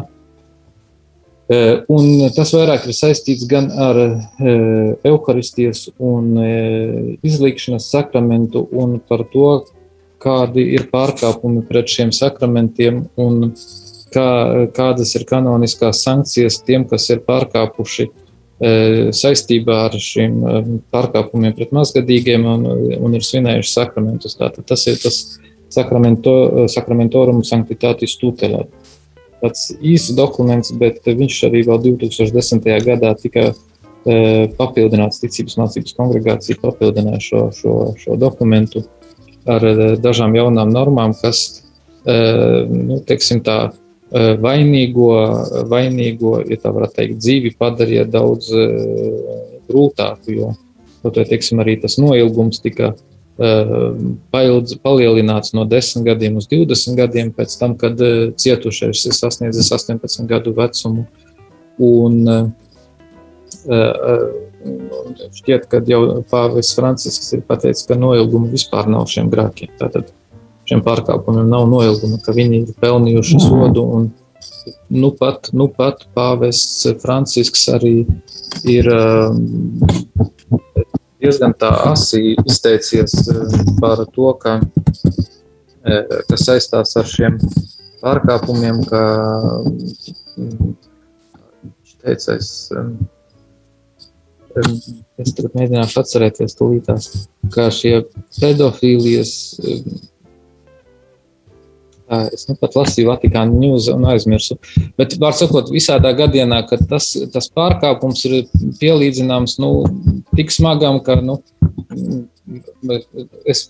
Eh, un tas vairāk ir saistīts gan ar evaharistijas un izlīkšanas sakramentu, un par to, kādi ir pārkāpumi pret šiem sakramentiem un kā, kādas ir kanoniskās sankcijas tiem, kas ir pārkāpuši e, saistībā ar šiem e, pārkāpumiem pret mazgadīgiem un, un ir svinējuši sakramentus. Tātad tas ir tas sakramento, sakramentorum sanctitatis tutelā. Tāds īsts dokuments, bet viņš arī vēl 2010. gadā tika e, papildināts ticības mācības kongregācija, papildināja šo, šo, šo dokumentu ar dažām jaunām normām, kas, nu, teiksim tā, vainīgo, vainīgo ja tā varētu teikt, dzīvi padarīja daudz grūtāku, jo, to, teiksim, arī tas noilgums tika eh, paildz, palielināts no 10 gadiem uz 20 gadiem pēc tam, kad cietušais ir sasniedzis 18 gadu vecumu. Un, šķiet, ka jau Pāvils Francisks ir pateicis, ka noilguma vispār nav šiem grēkiem. Tātad šiem pārkāpumiem nav noilguma, ka viņi ir pelnījuši sodu. Un, nu, pat, nu pat pāvests Francisks arī ir diezgan tā asi izteicies um, par to, ka, eh, kas saistās ar šiem pārkāpumiem, ka um, viņš teica, es, es tagad mēģināšu atcerēties tūlītās, ka šie pedofīlijas Es nu pat lasīju Vatikānu news un aizmirsu. Bet, var sakot, visādā gadienā, ka tas, tas pārkāpums ir pielīdzināms nu, tik smagam, ka nu, es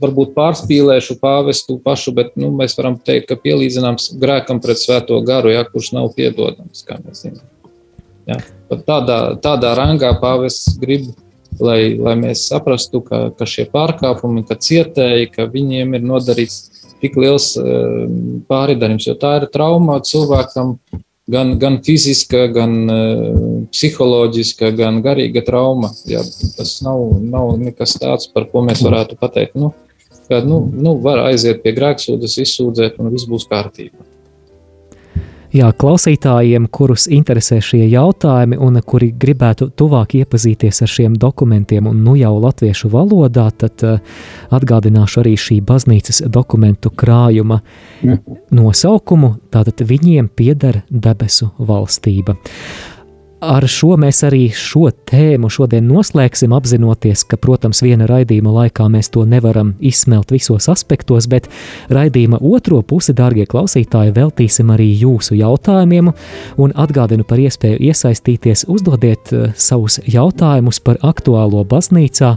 varbūt pārspīlēšu pāvestu pašu, bet nu, mēs varam teikt, ka pielīdzināms grēkam pret svēto garu, ja, kurš nav piedodams, kā mēs zinām. Ja, tādā, tādā rangā pāvests grib, lai, lai mēs saprastu, ka, ka šie pārkāpumi, ka cietēji, ka viņiem ir nodarīts tik liels eh, pāridarījums, jo tā ir trauma cilvēkam, gan, gan fiziska, gan uh, psiholoģiska, gan garīga trauma. Jā, tas nav, nav nekas tāds, par ko mēs varētu pateikt. Nu, ka, nu, nu, var aiziet pie grēksūdas, izsūdzēt, un viss būs kārtībā. Jā, klausītājiem, kurus interesē šie jautājumi un kuri gribētu tuvāk iepazīties ar šiem dokumentiem un nu jau latviešu valodā, tad uh, atgādināšu arī šī baznīcas dokumentu krājuma nosaukumu. Tātad viņiem pieder debesu valstība. Ar šo mēs arī šo tēmu šodien noslēgsim, apzinoties, ka, protams, viena raidījuma laikā mēs to nevaram izsmelt visos aspektos, bet raidījuma otro pusi, dārgie klausītāji, veltīsim arī jūsu jautājumiem un atgādinu par iespēju iesaistīties, uzdodiet uh, savus jautājumus par aktuālo baznīcā,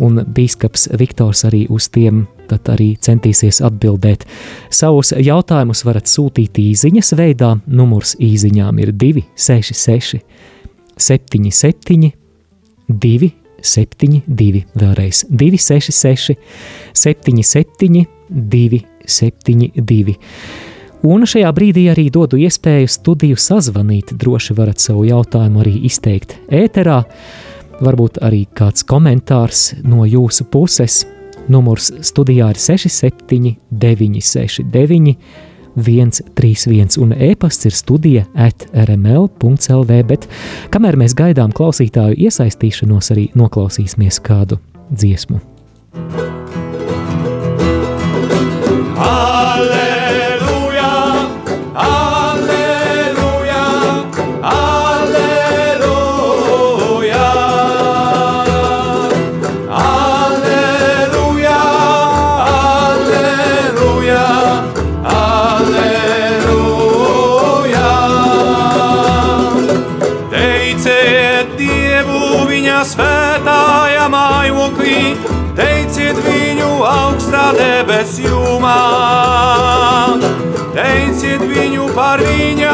un bīskaps Viktors arī uz tiem tad arī centīsies atbildēt. Savus jautājumus varat sūtīt īsiņas veidā. Numurs īsiņām ir 266, 77, 272, vēlreiz 266, 77, 272. Un šajā brīdī arī dodu iespēju studiju sazvanīt. Droši varat savu jautājumu arī izteikt ēterā. Varbūt arī kāds komentārs no jūsu puses. Numurs studijā ir 67, 969, 131 un e-pasts ir studija at rml.clv, bet kamēr mēs gaidām klausītāju iesaistīšanos, arī noklausīsimies kādu dziesmu. mājokļi, Teiciet viņu par viņa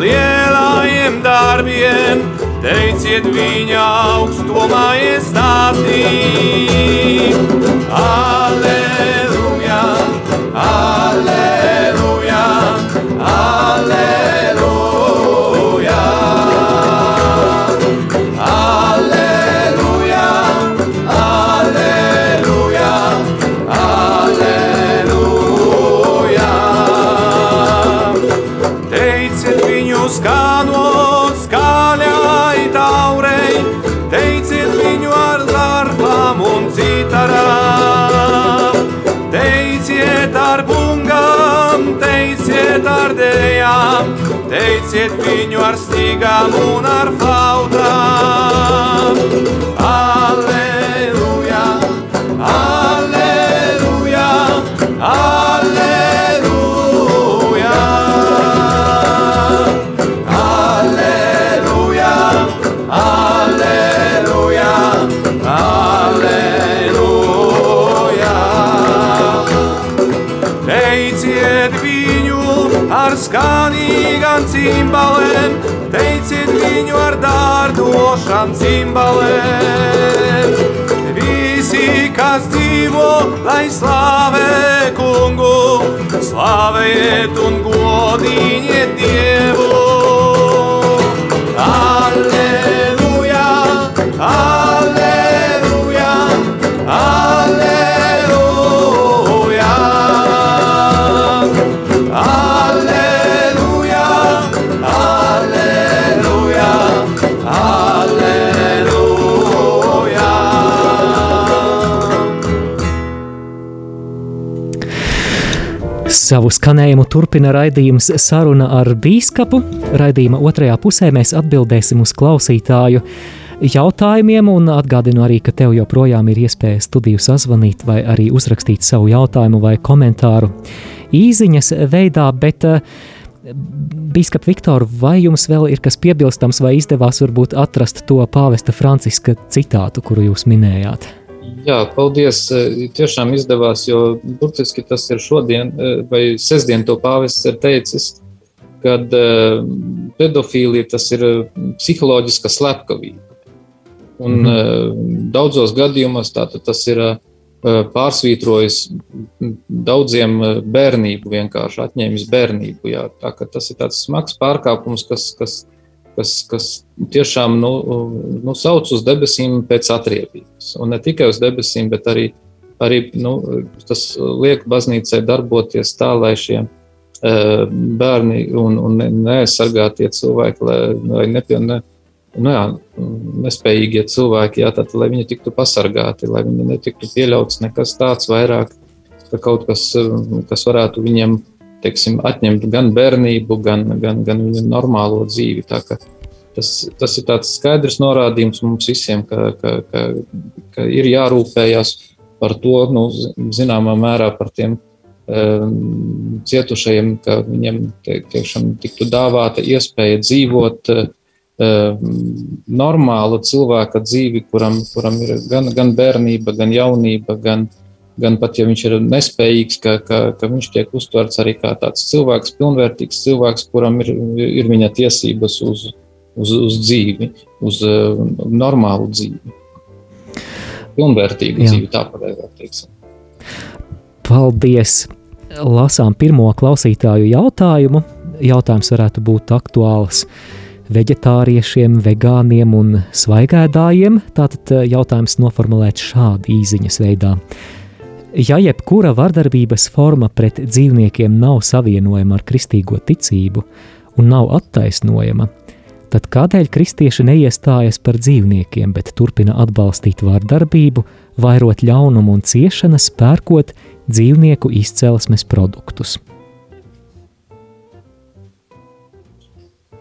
lielajiem darbiem, teiciet viņa augstumā iestātī. Aleluja, teiciet viņu ar stīgām un ar flautām. Slavējiet un Savu skanējumu turpina raidījums Saruna ar Bīskapu. Raidījuma otrajā pusē mēs atbildēsim uz klausītāju jautājumiem, un atgādinu arī, ka tev joprojām ir iespēja studiju sazvanīt vai arī uzrakstīt savu jautājumu vai komentāru īsiņas veidā, bet uh, Bīskap Viktor, vai jums vēl ir kas piebilstams, vai izdevās varbūt atrast to pāvesta Franciska citātu, kuru jūs minējāt? Jā, paldies. E, tiešām izdevās, jo burtiski tas ir šodien, e, vai sestdien to pāvests ir teicis, kad e, pedofīlija tas ir psiholoģiska slepkavība. Un mm -hmm. daudzos gadījumos tātad tas ir pārsvītrojis daudziem bērnību, vienkārši atņēmis bērnību. Jā. Tā, tas ir tāds smags pārkāpums, kas, kas kas, kas tiešām nu, nu, sauc uz debesīm pēc atriebības. Un ne tikai uz debesīm, bet arī, arī nu, tas liek baznīcai darboties tā, lai šie uh, bērni un, un neaizsargātie cilvēki, lai, lai nepie, ne, nu, jā, nespējīgie cilvēki, jā, tad, lai viņi tiktu pasargāti, lai viņi netiktu pieļauts nekas tāds vairāk, ka kaut kas, kas varētu viņiem teiksim, atņemt gan bērnību, gan, gan, gan viņa normālo dzīvi. Tas, tas ir tāds skaidrs norādījums mums visiem, ka, ka, ka, ka ir jārūpējas par to, nu, zināmā mērā par tiem um, cietušajiem, ka viņiem tiešām tiktu dāvāta iespēja dzīvot um, normālu cilvēka dzīvi, kuram, kuram ir gan, gan bērnība, gan jaunība, gan, uh, gan pat ja viņš ir nespējīgs, ka, ka, ka viņš tiek uztverts arī kā tāds cilvēks, pilnvērtīgs cilvēks, kuram ir, ir viņa tiesības uz, uz, uz dzīvi, uz uh, normālu dzīvi. Pilnvērtīgu Jā. dzīvi, tā pareizāk teiksim. Paldies! Lasām pirmo klausītāju jautājumu. Jautājums varētu būt aktuāls vegetāriešiem, vegāniem un svaigēdājiem. Tātad uh, jautājums noformulēts šādi īziņas veidā. Ja jebkura vardarbības forma pret dzīvniekiem nav savienojama ar kristīgo ticību un nav attaisnojama, tad kādēļ kristieši neiestājas par dzīvniekiem, bet turpina atbalstīt vardarbību, vairot ļaunumu un ciešanas, pērkot dzīvnieku izcelsmes produktus?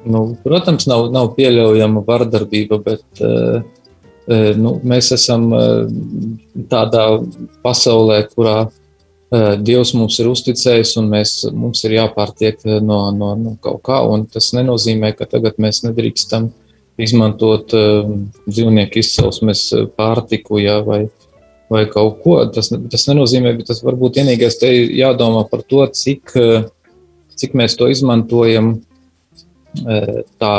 Nu, protams, nav, nav pieļaujama vardarbība, bet uh, nu, mēs esam tādā pasaulē, kurā Dievs mums ir uzticējis, un mēs, mums ir jāpārtiek no, no, no kaut kā. Tas nenozīmē, ka tagad mēs nedrīkstam izmantot dzīvnieku izcelsmes pārtiku, ja, vai, vai kaut ko. Tas, tas nenozīmē, ka tas varbūt vienīgais te jādomā par to, cik, cik mēs to izmantojam tā,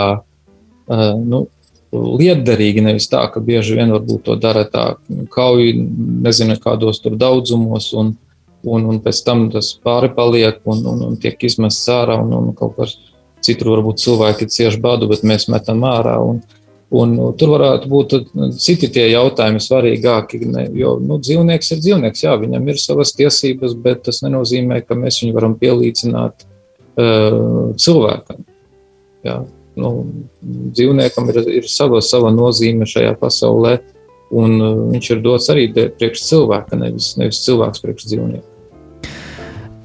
nu, lietderīgi, nevis tā, ka bieži vien varbūt to dara tā kauju, nezinu, kādos tur daudzumos, un, un, un pēc tam tas pāri paliek un, un, un tiek izmests ārā, un, un kaut kas citur varbūt cilvēki cieši badu, bet mēs metam ārā. Un, un tur varētu būt citi tie jautājumi svarīgāki, jo nu, dzīvnieks ir dzīvnieks, jā, viņam ir savas tiesības, bet tas nenozīmē, ka mēs viņu varam pielīdzināt uh, cilvēkam. Jā nu, dzīvniekam ir, ir sava, sava nozīme šajā pasaulē, un uh, viņš ir dots arī priekš cilvēka, nevis, nevis cilvēks priekš dzīvnieka.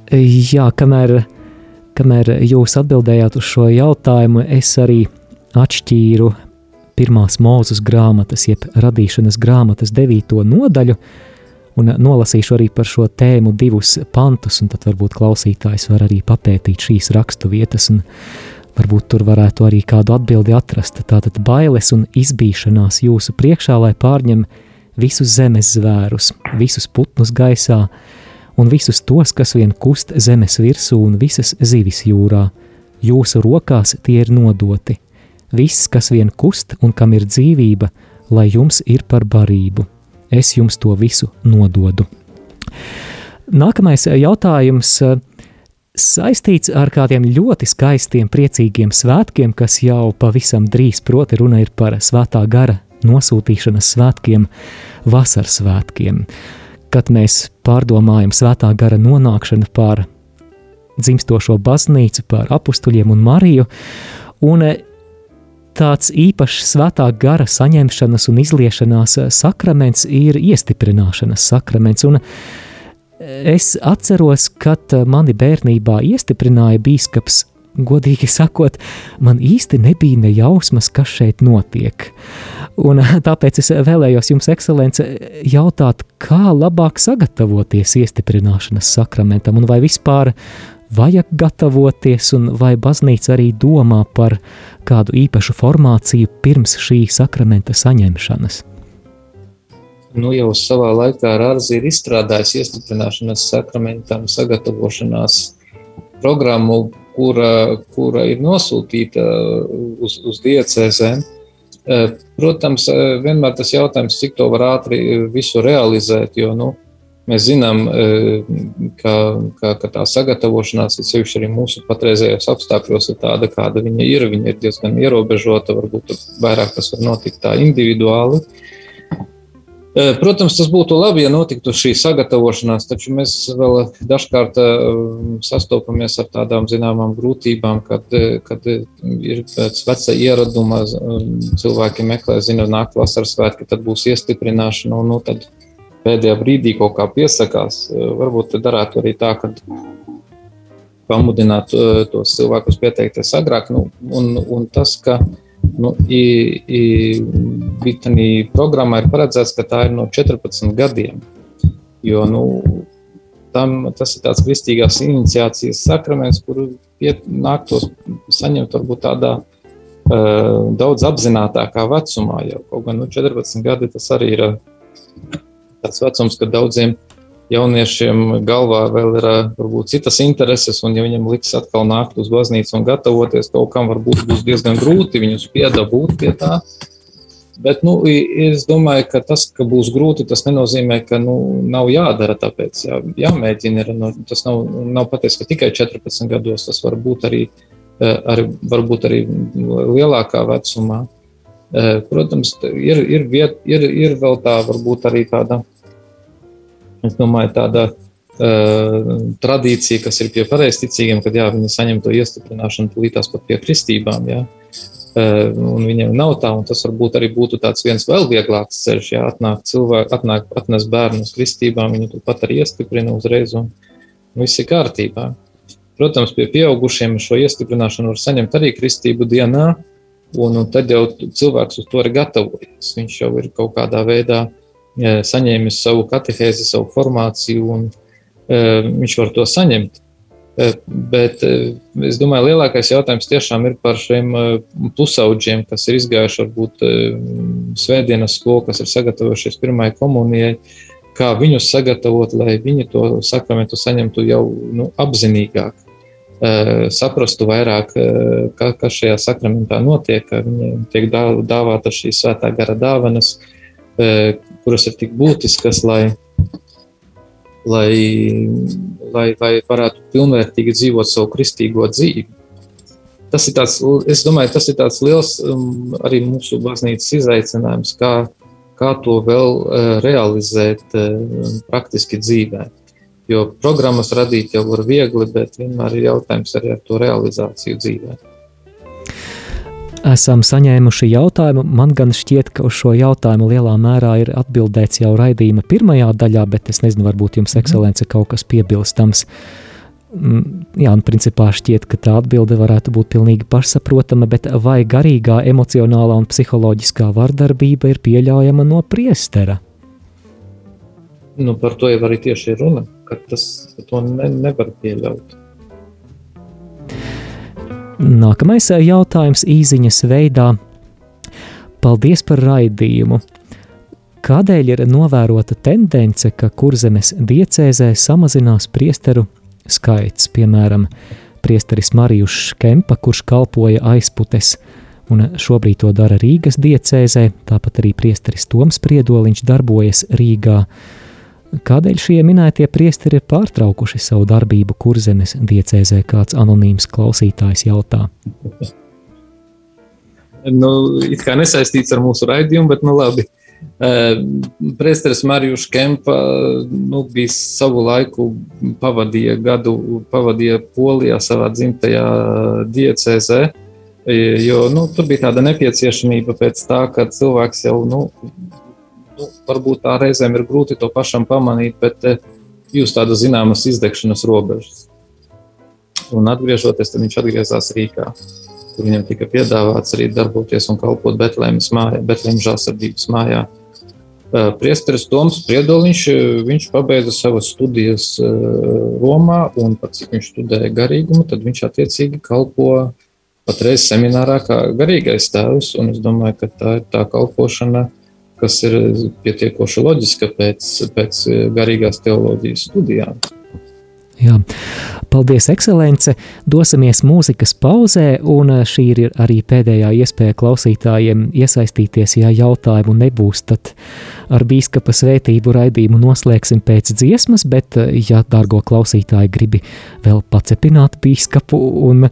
Jā, kamēr, kamēr jūs atbildējāt uz šo jautājumu, es arī atšķīru pirmās mūzes grāmatas, jeb radīšanas grāmatas devīto nodaļu, un nolasīšu arī par šo tēmu divus pantus, un tad varbūt klausītājs var arī papētīt šīs rakstu vietas. Un Varbūt tur varētu arī kādu atbildi atrast. Tātad bailes un izbīšanās jūsu priekšā, lai pārņem visus zemes zvērus, visus putnus gaisā un visus tos, kas vien kust zemes virsū un visas zivis jūrā. Jūsu rokās tie ir nodoti. Viss, kas vien kust un kam ir dzīvība, lai jums ir par barību. Es jums to visu nododu. Nākamais jautājums saistīts ar kādiem ļoti skaistiem, priecīgiem svētkiem, kas jau pavisam drīz, proti, runa ir par svētā gara nosūtīšanas svētkiem, vasaras svētkiem, kad mēs pārdomājam svētā gara nonākšanu pār dzimstošo baznīcu, pār apstuļiem un Mariju, un tāds īpašs svētā gara saņemšanas un izliešanās sakraments ir iestiprināšanas sakraments, un Es atceros, kad eh, mani bērnībā iestiprināja biskups. Godīgi sakot, man īsti nebija ne jausmas, kas šeit notiek. Un tāpēc es vēlējos jums, ekscelence, jautāt, kā labāk sagatavoties iestiprināšanas sakramentam, un vai vispār vajag gatavoties, un vai baznīca arī domā par kādu īpašu formāciju pirms šī sakramenta saņemšanas nu, jau savā laikā Rārzi ir izstrādājis iestiprināšanas sakramentam sagatavošanās programmu, kura, kura ir nosūtīta uz, uz diecēzēm. Eh, protams, eh, vienmēr tas jautājums, cik to var ātri visu realizēt, jo nu, mēs zinām, eh, ka, ka, ka tā sagatavošanās, sevišķi arī mūsu patreizējos apstākļos, ir tāda, kāda viņa ir. Viņa ir diezgan ierobežota, varbūt vairāk tas var notikt tā individuāli. Uh, Protams, tas būtu labi, ja notiktu šī sagatavošanās, taču mēs vēl dažkārt sastopamies ar tādām zināmām grūtībām, kad, kad ir pēc veca ieraduma cilvēki meklē, zina, nāk vasaras svētki, tad būs iestiprināšana, un nu, tad pēdējā brīdī kaut kā piesakās. Varbūt darētu arī tā, ka pamudināt tos cilvēkus pieteikties agrāk, nu, un, un tas, ka Nu, i, i, Vitani programmā ir paredzēts, ka tā ir no 14 gadiem. Jo nu, tam, tas ir tāds kristīgās iniciācijas sakraments, kuru nāktos saņemt varbūt tādā uh, daudz apzinātākā vecumā. Jau kaut gan nu, 14 gadi tas arī ir tāds vecums, kad daudziem jauniešiem galvā vēl ir varbūt citas intereses, un ja viņam liks atkal nākt uz baznīcu un gatavoties kaut kam, varbūt būs diezgan grūti viņus piedabūt pie tā. Bet nu, es domāju, ka tas, ka būs grūti, tas nenozīmē, ka nu, nav jādara. Tāpēc jā, jāmēģina. Ir, nu, tas nav, nav patiesi, ka tikai 14 gados tas var būt arī, arī, varbūt arī lielākā vecumā. Protams, ir, ir, viet, ir, ir vēl tā, varbūt arī tāda Es domāju, tāda uh, tradīcija, kas ir pie pareizticīgiem, kad jā, viņi saņem to iestiprināšanu tūlītās pat pie kristībām. Jā. Uh, un viņiem nav tā, un tas varbūt arī būtu tāds viens vēl vieglāks ceļš, ja atnāk cilvēki, atnāk, atnes bērnu uz kristībām, viņi turpat arī iestiprina uzreiz, un viss ir kārtībā. Protams, pie pieaugušiem šo iestiprināšanu var saņemt arī kristību dienā, un, un tad jau cilvēks uz to ir gatavojies. Viņš jau ir kaut kādā veidā uh, saņēmis savu katehēzi, savu formāciju, un viņš var to saņemt. Bet es domāju, lielākais jautājums tiešām ir par šiem pusauģiem, kas ir izgājuši varbūt svētdienas skolu, kas ir sagatavojušies pirmajai komunijai. Kā viņus sagatavot, lai viņi to sakramentu saņemtu jau nu, apzinīgāk, saprastu vairāk, ka, kas šajā sakramentā notiek, ka viņiem tiek dāvāta šīs svētā gara dāvanas, kuras ir tik būtiskas, lai lai, lai, lai varētu pilnvērtīgi dzīvot savu kristīgo dzīvi. Tas ir tāds, es domāju, tas ir tāds liels um, arī mūsu baznīcas izaicinājums, kā, kā to vēl uh, realizēt uh, praktiski dzīvē. Jo programmas radīt jau var viegli, bet vienmēr ir jautājums arī ar to realizāciju dzīvē esam saņēmuši jautājumu. Man gan šķiet, ka uz šo jautājumu lielā mērā ir atbildēts jau raidījuma pirmajā daļā, bet es nezinu, varbūt jums, mhm. ekscelence, kaut kas piebilstams. Mm, jā, un principā šķiet, ka tā atbilde varētu būt pilnīgi pašsaprotama, bet vai garīgā, emocionālā un psiholoģiskā vardarbība ir pieļaujama no priestera? Nu, par to jau arī tieši runa, ka tas to ne, nevar pieļaut. Nākamais eh, jautājums īsiņas veidā. Paldies par raidījumu! Kādēļ ir novērota tendence, ka kurzemes diecēzē samazinās priesteru skaits, piemēram, priesteris Marijus Kempa, kurš kalpoja aizputes, un šobrīd to dara Rīgas diecēzē, tāpat arī priesteris Toms Priedoliņš darbojas Rīgā. Kādēļ šie minētie priesteri ir pārtraukuši savu darbību kurzemes diecēzē, kāds anonīms klausītājs jautā? Nu, it kā nesaistīts ar mūsu raidījumu, bet nu labi. Uh, Priesteris Marijus Kempa nu, bija savu laiku pavadīja gadu, pavadīja Polijā savā dzimtajā diecēzē, jo nu, tur bija tāda nepieciešamība pēc tā, ka cilvēks jau nu, nu, varbūt tā reizēm ir grūti to pašam pamanīt, bet eh, jūs tādas zināmas izdegšanas robežas. Un atgriežoties, tad viņš atgriezās Rīgā, kur viņam tika piedāvāts arī darboties un kalpot Betlēmas mājā, Betlēmas žāsardības mājā. Eh, priesteris Toms Priedoliņš, eh, viņš pabeidza savas studijas Romā, un pat cik viņš studēja garīgumu, tad viņš attiecīgi kalpo patreiz seminārā kā garīgais tēvs, un es domāju, ka tā ir tā kalpošana, kas ir pietiekoši loģiska pēc, pēc garīgās teoloģijas studijām. Jā. Paldies, ekscelence! Dosimies mūzikas pauzē, un šī ir arī pēdējā iespēja klausītājiem iesaistīties, ja jautājumu nebūs, tad ar bīskapa svētību raidījumu noslēgsim pēc dziesmas, bet, ja, dārgo klausītāji, gribi vēl pacepināt bīskapu un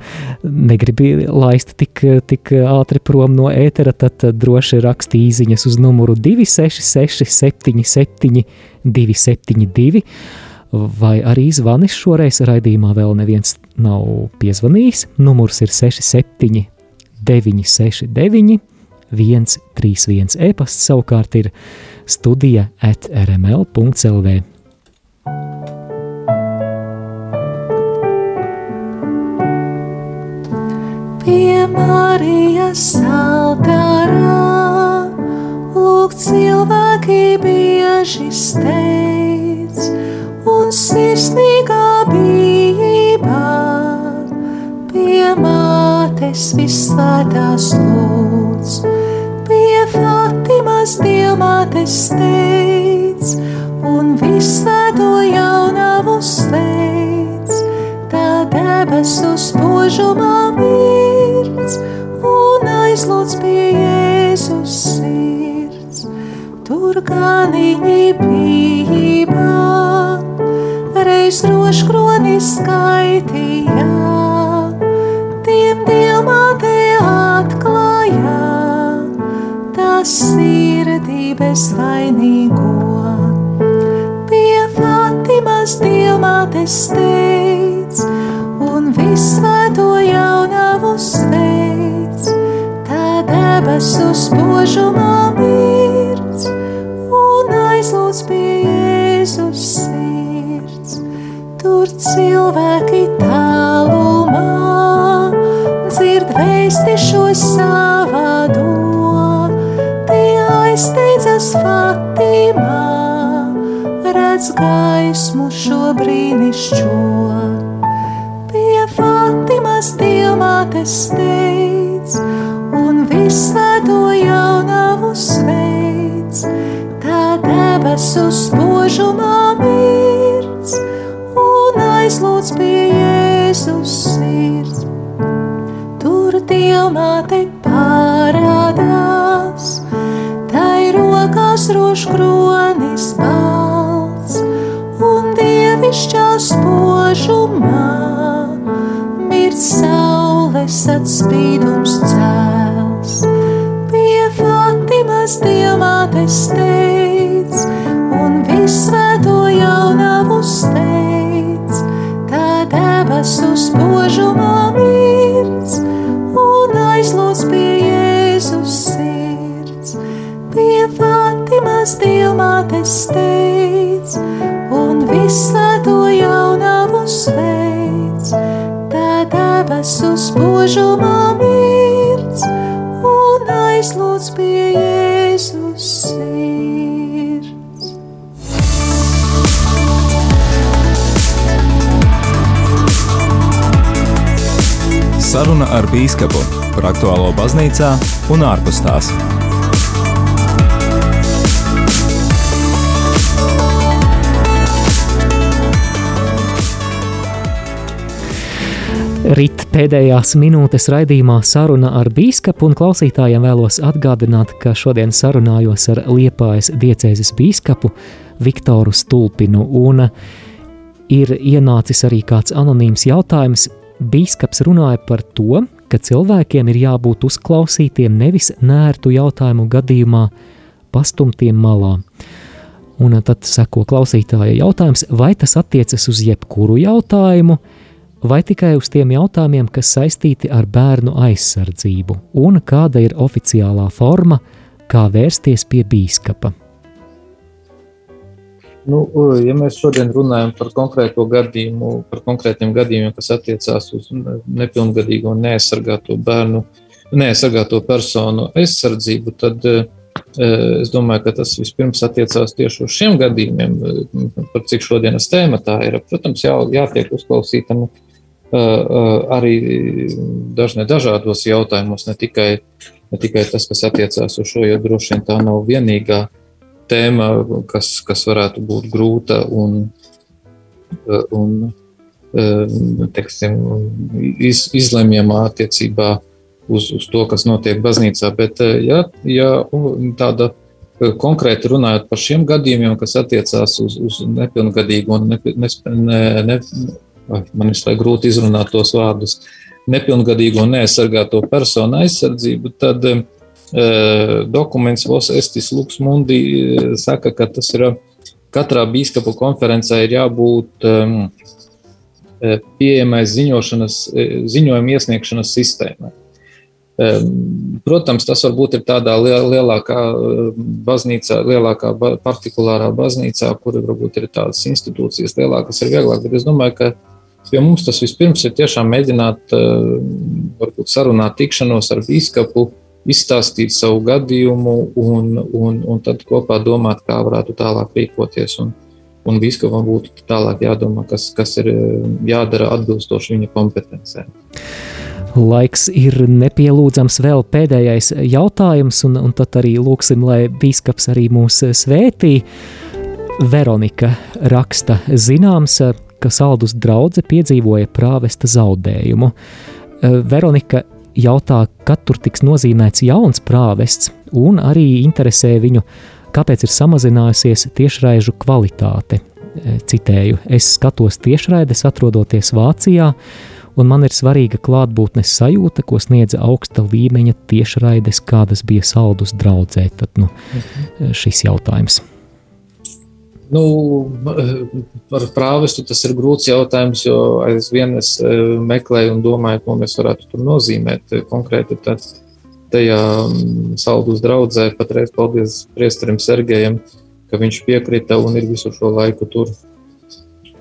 negribi laist tik, tik ātri prom no ētera, tad droši raksti īziņas uz numuru 266 77 272 vai arī zvanis šoreiz raidījumā vēl neviens nav piezvanījis. Numurs ir 67 969 131 e-pasts savukārt ir studija at rml.lv. Pie Marijas altāra lūk cilvēki bieži steidz, un sirsnīgā bijībā pie mātes visvētās lūdz, pie Fatimas dievmātes steidz un visvēto jaunavu steidz, tā debesu spožumā mirds un aizlūdz pie Jēzus sirds. Tur ganiņi bijībā reiz rožkroni skaitīja, tiem dievmāte atklāja, tas sirdī bez vainīgo. Pie Fatimas dievmātes steidz un visvēto jaunavu sveic, tā debesu spožumā mirds un aizlūdz pie Jēzus tur cilvēki tālumā dzird vēsti šo savādo, tie aizsteidzas Fatimā, redz gaismu šo brīnišķo. dievmātes steidz, un visvēto jaunavu sveic, tā debesu spožumā mirts, un aizlūdz pie Jēzus sirds. Tur dievmāte parādās, tai rokās rožkronis balts, un dievišķā spožumā mirts saules atspīdums cēls. Pie Fatimas dievmātes steidz, debesu spožumā mirts, un aizlūdz pie Jēzus sirds. Pie Fatimas dievmātes steidz, un visvēto jaunavu sveic, tā debesu spožumā mirts, un aizlūdz pie Jēzus Saruna ar Bīskapu par aktuālo baznīcā un ārpus tās. Rīt pēdējās minūtes raidījumā saruna ar bīskapu un klausītājiem vēlos atgādināt, ka šodien sarunājos ar Liepājas diecēzes bīskapu Viktoru Stulpinu un ir ienācis arī kāds anonīms jautājums. Bīskaps runāja par to, ka cilvēkiem ir jābūt uzklausītiem nevis nērtu jautājumu gadījumā pastumtiem malā. Un tad seko klausītāja jautājums, vai tas attiecas uz jebkuru jautājumu, vai tikai uz tiem jautājumiem, kas saistīti ar bērnu aizsardzību, un kāda ir oficiālā forma, kā vērsties pie bīskapa. Nu, ja mēs šodien runājam par konkrēto gadījumu, par konkrētiem gadījumiem, kas attiecās uz nepilngadīgo un neaizsargāto bērnu, neaizsargāto personu aizsardzību, tad uh, es domāju, ka tas vispirms attiecās tieši uz šiem gadījumiem, par cik šodienas tēma tā ir. Protams, jā, jātiek uzklausītam uh, arī dažne dažādos jautājumos, ne tikai, ne tikai tas, kas attiecās uz šo, jo droši vien tā nav vienīgā tēma, kas, kas varētu būt grūta un, un teiksim, iz, izlemjamā attiecībā uz, uz to, kas notiek baznīcā. Bet, ja, ja tāda konkrēti runājot par šiem gadījumiem, kas attiecās uz, uz nepilngadīgu un ne, ne, ne, man ir grūti izrunāt tos vārdus, nepilngadīgo un neaizsargāto personu aizsardzību, tad uh, dokuments Vos Estis Lux Mundi saka, ka tas ir katrā bīskapu konferencē ir jābūt um, pieejamai ziņojuma iesniegšanas sistēmai. Protams, tas varbūt ir tādā lielākā baznīcā, lielākā partikulārā baznīcā, kur varbūt ir tādas institūcijas lielākas, ir vieglāk. Bet es domāju, ka pie mums tas vispirms ir tiešām mēģināt, varbūt sarunāt tikšanos ar bīskapu, izstāstīt savu gadījumu un, un, un tad kopā domāt, kā varētu tālāk rīkoties. Un, un biskupam būtu tālāk jādomā, kas, kas ir jādara atbilstoši viņa kompetencēm. Laiks ir nepielūdzams vēl pēdējais jautājums, un, un tad arī lūksim, lai biskups arī mūs svētī. Veronika raksta zināms, ka saldus draudze piedzīvoja prāvesta zaudējumu. Veronika jautā, kad tur tiks nozīmēts jauns prāvests, un arī interesē viņu, kāpēc ir samazinājusies tiešraižu kvalitāte. E, citēju, es skatos tiešraides atrodoties Vācijā, un man ir svarīga klātbūtnes sajūta, ko sniedza augsta līmeņa tiešraides, kādas bija saldus draudzē. Tad nu, mhm. šis jautājums. Nu, par prāvestu tas ir grūts jautājums, jo aizvien es e, meklēju un domāju, ko mēs varētu tur nozīmēt. Konkrēti, tad tajā saldus draudzē patreiz paldies priesterim Sergejam, ka viņš piekrita un ir visu šo laiku tur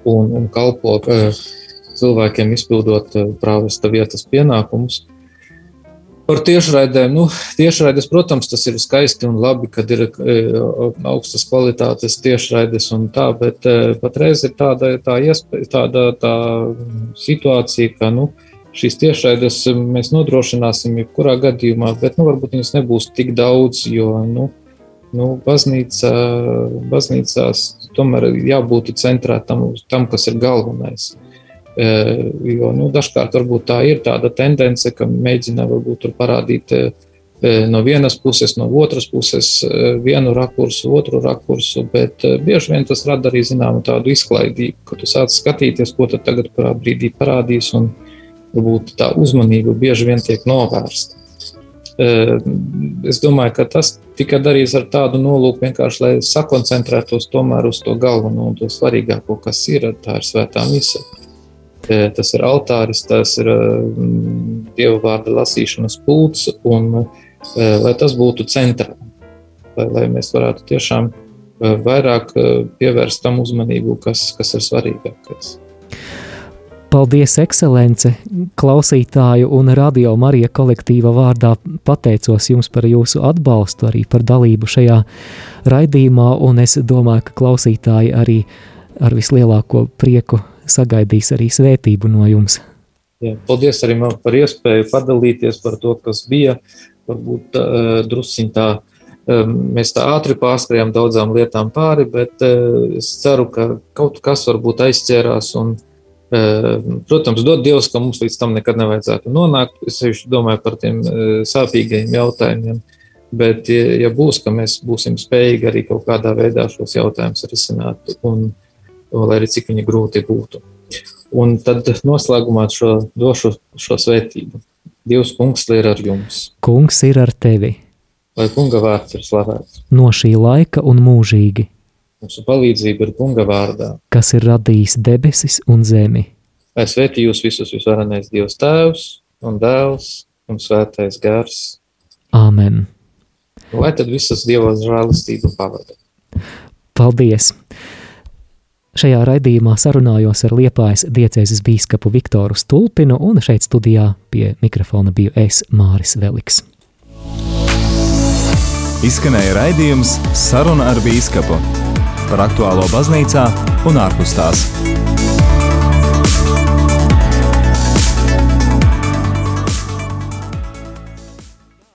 un, un kalpo cilvēkiem izpildot prāvesta vietas pienākumus. Par tiešraidēm. Nu, tiešraides, protams, tas ir skaisti un labi, kad ir e, augstas kvalitātes tiešraides un tā, bet e, patreiz ir tāda, tā iespēja, tāda tā situācija, ka nu, šīs tiešraides mēs nodrošināsim jebkurā gadījumā, bet nu, varbūt viņas nebūs tik daudz, jo nu, nu, baznīca, baznīcās tomēr jābūt centrētam uz tam, kas ir galvenais. Jo nu, dažkārt tā ir tāda tendence, ka mēģina varbūt parādīt e, no vienas puses, no otras puses, vienu rakursu, otru rakursu, bet bieži vien tas rada arī zināmu tādu izklaidību, ka tu sāc skatīties, ko tad tagad kurā brīdī parādīs, un varbūt tā uzmanība bieži vien tiek novērsta. Es domāju, ka tas tika darīts ar tādu nolūku, vienkārši lai sakoncentrētos tomēr uz to galveno un to svarīgāko, kas ir tā ir svētā misija. Tas ir altāris, tas ir dieva vārda lasīšanas pults, un lai tas būtu centrā, lai, lai mēs varētu tiešām vairāk pievērst tam uzmanību, kas, kas ir svarīgākais. Paldies, ekscelence, klausītāju un radio Marija kolektīva vārdā pateicos jums par jūsu atbalstu, arī par dalību šajā raidījumā, un es domāju, ka klausītāji arī ar vislielāko prieku sagaidīs arī svētību no jums. Jā, paldies arī man par iespēju padalīties par to, kas bija. Varbūt uh, drusciņ tā, mēs tā ātri pārskrējām daudzām lietām pāri, bet uh, es ceru, ka kaut kas varbūt aizķērās un uh, Protams, dod Dievs, ka mums līdz tam nekad nevajadzētu nonākt. Es domāju par tiem sāpīgajiem jautājumiem. Bet, ja būs, ka mēs būsim spējīgi arī kaut kādā veidā šos jautājumus risināt, un, un lai arī cik viņi grūti būtu. Un tad noslēgumā šo, došu šo svētību. Dievs, kungs, ir ar jums. Kungs ir ar tevi. Lai kunga vārds ir slavēts. No šī laika un mūžīgi. Mūsu palīdzība ir Kunga vārdā, kas ir radījis debesis un zemi. Lai svētī jūs visus visvarenais Dievs Tēvs un Dēls un Svētais Gars. Āmen. Lai tad visas Dieva žēlastība pavada. Paldies! Šajā raidījumā sarunājos ar Liepājas diecēzes bīskapu Viktoru Stulpinu un šeit studijā pie mikrofona biju es Māris Veliks. Izskanēja raidījums Saruna ar bīskapu par aktuālo baznīcā un ārpus tās.